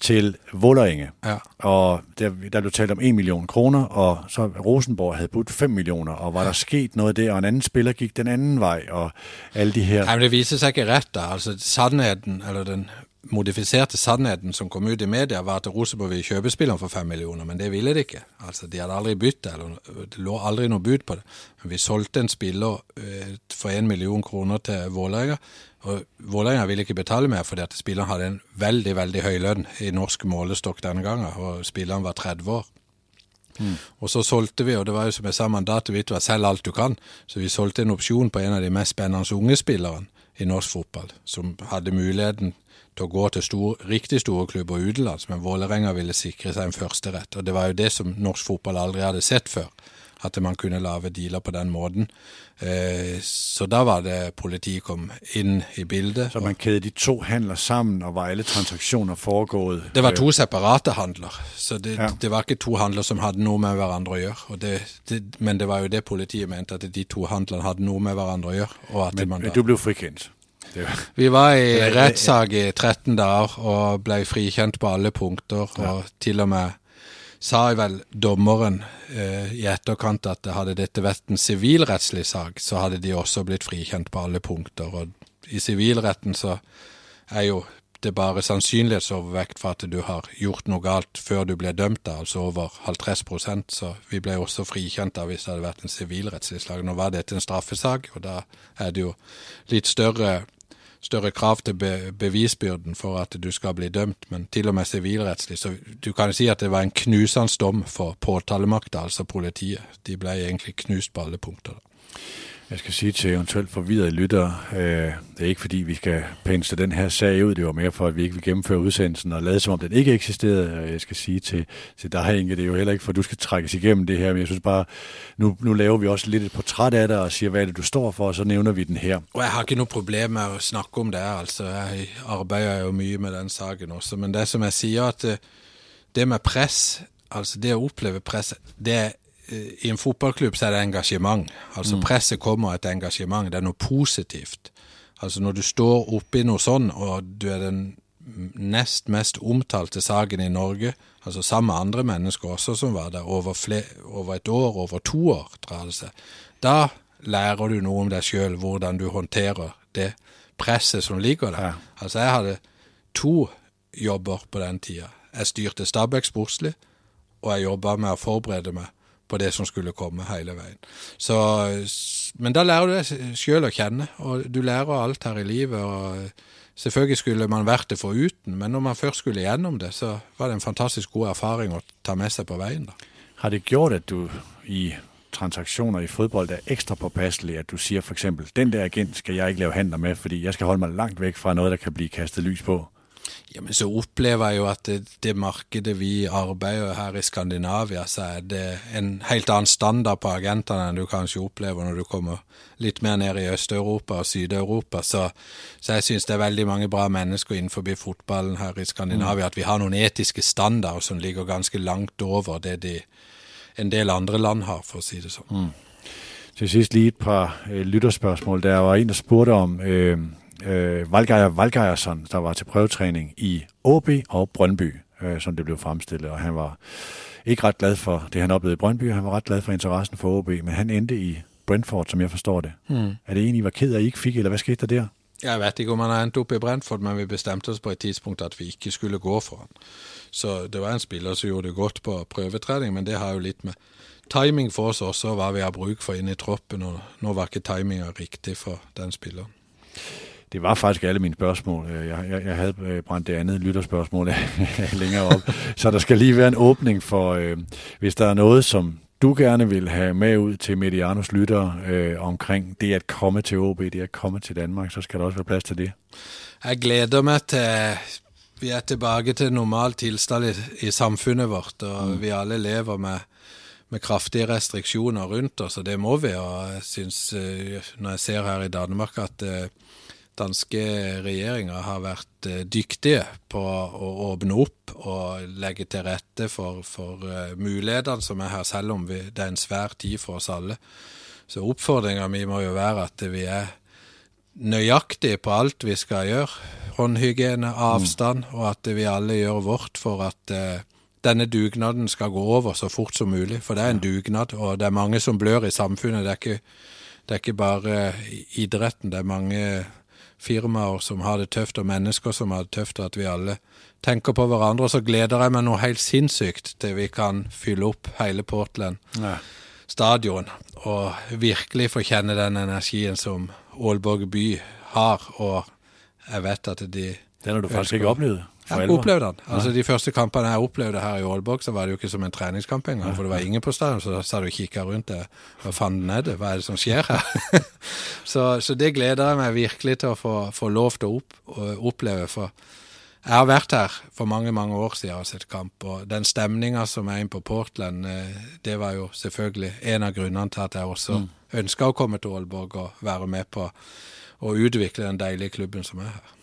til Vålerenge. Ja. Og der, der blev talt om 1 million kroner, og så Rosenborg havde budt 5 millioner, og var der sket noget der, og en anden spiller gik den anden vej, og alle de her... Jamen, det viste sig ikke ret, da. Altså, sannheten, eller den modifiserte sannheten som kom ut i media, var at Rosenborg ville kjøpe spilleren for 5 millioner, men det ville de ikke. Altså, De hadde aldri bytt eller det lå aldri noe bud på det. Men vi solgte en spiller eh, for 1 million kroner til Vålerenga, og Vålerenga ville ikke betale mer fordi at spilleren hadde en veldig veldig høy lønn i norsk målestokk denne gangen, og spilleren var 30 år. Mm. Og så solgte vi, og det var jo som jeg sa, mandatet mitt var selg alt du kan, så vi solgte en opsjon på en av de mest spennende unge spillerne i norsk fotball, som hadde muligheten til å gå til stor, riktig store klubber utenlands, men Vålerenga ville sikre seg en førsterett. Og det var jo det som norsk fotball aldri hadde sett før at man kunne lage dealer på den måten. Eh, så da var det politiet kom inn i bildet. Så man kjedet de to handler sammen, og var alle transaksjoner foregået? Det var to øh, separate handler. Så det, ja. det, var ikke to handler som hadde noe med hverandre å gjøre. Det, det, men det var jo det politiet mente, at de to handlene hadde noe med hverandre å gjøre. men, da, du ble frikjent? Vi var i rettssak i 13 dager og ble frikjent på alle punkter. Og til og med sa vel dommeren eh, i etterkant at hadde dette vært en sivilrettslig sak, så hadde de også blitt frikjent på alle punkter. Og i sivilretten så er jo det bare sannsynlighetsovervekt for at du har gjort noe galt før du ble dømt, altså over 50% så vi ble også frikjent da hvis det hadde vært en sivilrettslig slag. Nå var dette en straffesak, og da er det jo litt større større krav til be bevisbyrden for at du skal bli dømt, men til og med sivilrettslig. Så du kan si at det var en knusende dom for påtalemakta, altså politiet. De ble egentlig knust på alle punkter. Jeg skal sige til eventuelt forvirrede lyttere, øh, det er ikke fordi, vi skal pensle den her sag ud, det var mere for, at vi ikke vil gennemføre udsendelsen og lade som om den ikke eksisterede. Jeg skal sige til, til dig, Inge, det er jo heller ikke for, at du skal trækkes igennem det her, men jeg synes bare, nu, nu laver vi også lidt et portræt af dig og siger, hvad er det, du står for, og så nævner vi den her. Og jeg har ikke noe problem med å snakke om det, altså. Jeg arbeider jo mye med den saken også, men det som jeg sier, at det, det med press, altså det å oppleve press, det er i en fotballklubb så er det engasjement. Altså mm. presset kommer et engasjement. Det er noe positivt. Altså når du står oppi noe sånn, og du er den nest mest omtalte saken i Norge, altså sammen med andre mennesker også som var der, over, over et år, over to år, drar det seg, da lærer du noe om deg sjøl, hvordan du håndterer det presset som ligger der. Ja. Altså jeg hadde to jobber på den tida. Jeg styrte Stabæk sportslig, og jeg jobba med å forberede meg på det som skulle komme hele veien. Så, men da lærer du deg sjøl å kjenne, og du lærer alt her i livet. og Selvfølgelig skulle man vært det foruten, men når man først skulle gjennom det, så var det en fantastisk god erfaring å ta med seg på veien. da. Har det gjort at du i transaktioner i fodbold er ekstra påpasselig, at du sier eksempel, den der agent skal jeg ikke lave handler med, fordi jeg skal holde meg langt vekk fra noe der kan bli kastet lys på? Ja, men så opplever jeg jo at det, det, markedet vi arbeider her i Skandinavia, så er det en helt annen standard på agentene enn du kanskje opplever når du kommer litt mer ned i Øst-Europa og Syd-Europa. Så, så, jeg syns det er veldig mange bra mennesker innenfor fotballen her i Skandinavia. Mm. At vi har noen etiske standarder som ligger ganske langt over det de en del andre land har, for å si det sånn. Mm. Til sist lige et par øh, lytterspørgsmål. Der var en, der spurgte om øh, øh, Valgeier Valgeiersson, der var til prøvetræning i AB og Brøndby, øh, som det blev fremstillet, og han var ikke ret glad for det, han oplevede i Brøndby, han var ret glad for interessen for AB, men han endte i Brentford, som jeg forstår det. Mm. Er det en, I var ked af, I ikke fik, eller hvad skete der der? Jeg vet ikke om han har endt opp i Brentford, men vi bestemte oss på et tidspunkt at vi ikke skulle gå for han. Så det var en spiller som gjorde det godt på prøvetrening, men det har jo litt med timing for oss også, hva vi har bruk for inne i troppen, og nå var ikke timinga riktig for den spilleren. Det var faktisk alle mine spørgsmål. Jeg, jeg, jeg havde øh, brændt det andet lytterspørgsmål længere op. Så der skal lige være en åbning for, øh, hvis der er noget, som du gerne vil have med ud til Medianos lyttere øh, omkring det at komme til OB, det at komme til Danmark, så skal der også være plads til det. Jeg gleder meg til vi er tilbake til normal tilstand i, i samfunnet vårt, og mm. vi alle lever med, med kraftige restriksjoner rundt oss, og det må vi. Og jeg syns, øh, når jeg ser her i Danmark, at øh, danske regjeringer har vært eh, dyktige på å åpne opp og legge til rette for, for uh, mulighetene som er her, selv om vi, det er en svær tid for oss alle. Så oppfordringa mi må jo være at vi er nøyaktige på alt vi skal gjøre. Håndhygiene, avstand, mm. og at vi alle gjør vårt for at uh, denne dugnaden skal gå over så fort som mulig. For det er en dugnad, og det er mange som blør i samfunnet. Det er ikke, det er ikke bare idretten, det er mange firmaer som har det tøft, og mennesker som har det tøft, at vi alle tenker på hverandre. Og så gleder jeg meg noe helt sinnssykt til vi kan fylle opp hele Portland ja. stadion og virkelig få kjenne den energien som Aalborg by har, og jeg vet at de Den har du faktisk ikke opplevd? Jeg opplevde opplevd den. Altså De første kampene jeg opplevde her i Aalborg, så var det jo ikke som en treningskamp engang. For det var ingen på stadion, så sa du og kikka rundt det. Hva fanden er det? Hva er det som skjer her? så, så, det gleder jeg meg virkelig til å få, få lov til å opp, oppleve. For jeg har vært her for mange mange år siden og sett kamp. Og den stemninga som er inne på Portland, eh, det var jo selvfølgelig en av grunnene til at jeg også mm. ønska å komme til Aalborg og være med på å utvikle den deilige klubben som er her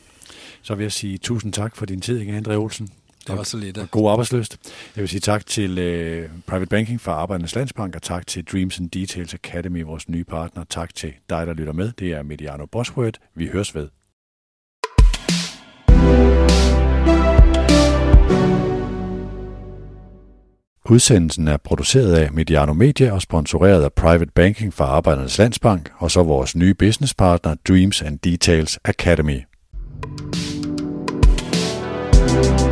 så vil jeg sige tusind tak for din tid, Inge André Olsen. Det var så lidt. Og god arbejdsløst. Jeg vil sige tak til uh, Private Banking fra Arbejdernes Landsbank, og tak til Dreams and Details Academy, vores nye partner. Tak til dig, der lytter med. Det er Mediano Bosworth. Vi høres ved. Udsendelsen er produceret af Mediano Media og sponsoreret af Private Banking fra Arbejdernes Landsbank, og så vores nye businesspartner Dreams and Details Academy. Thank you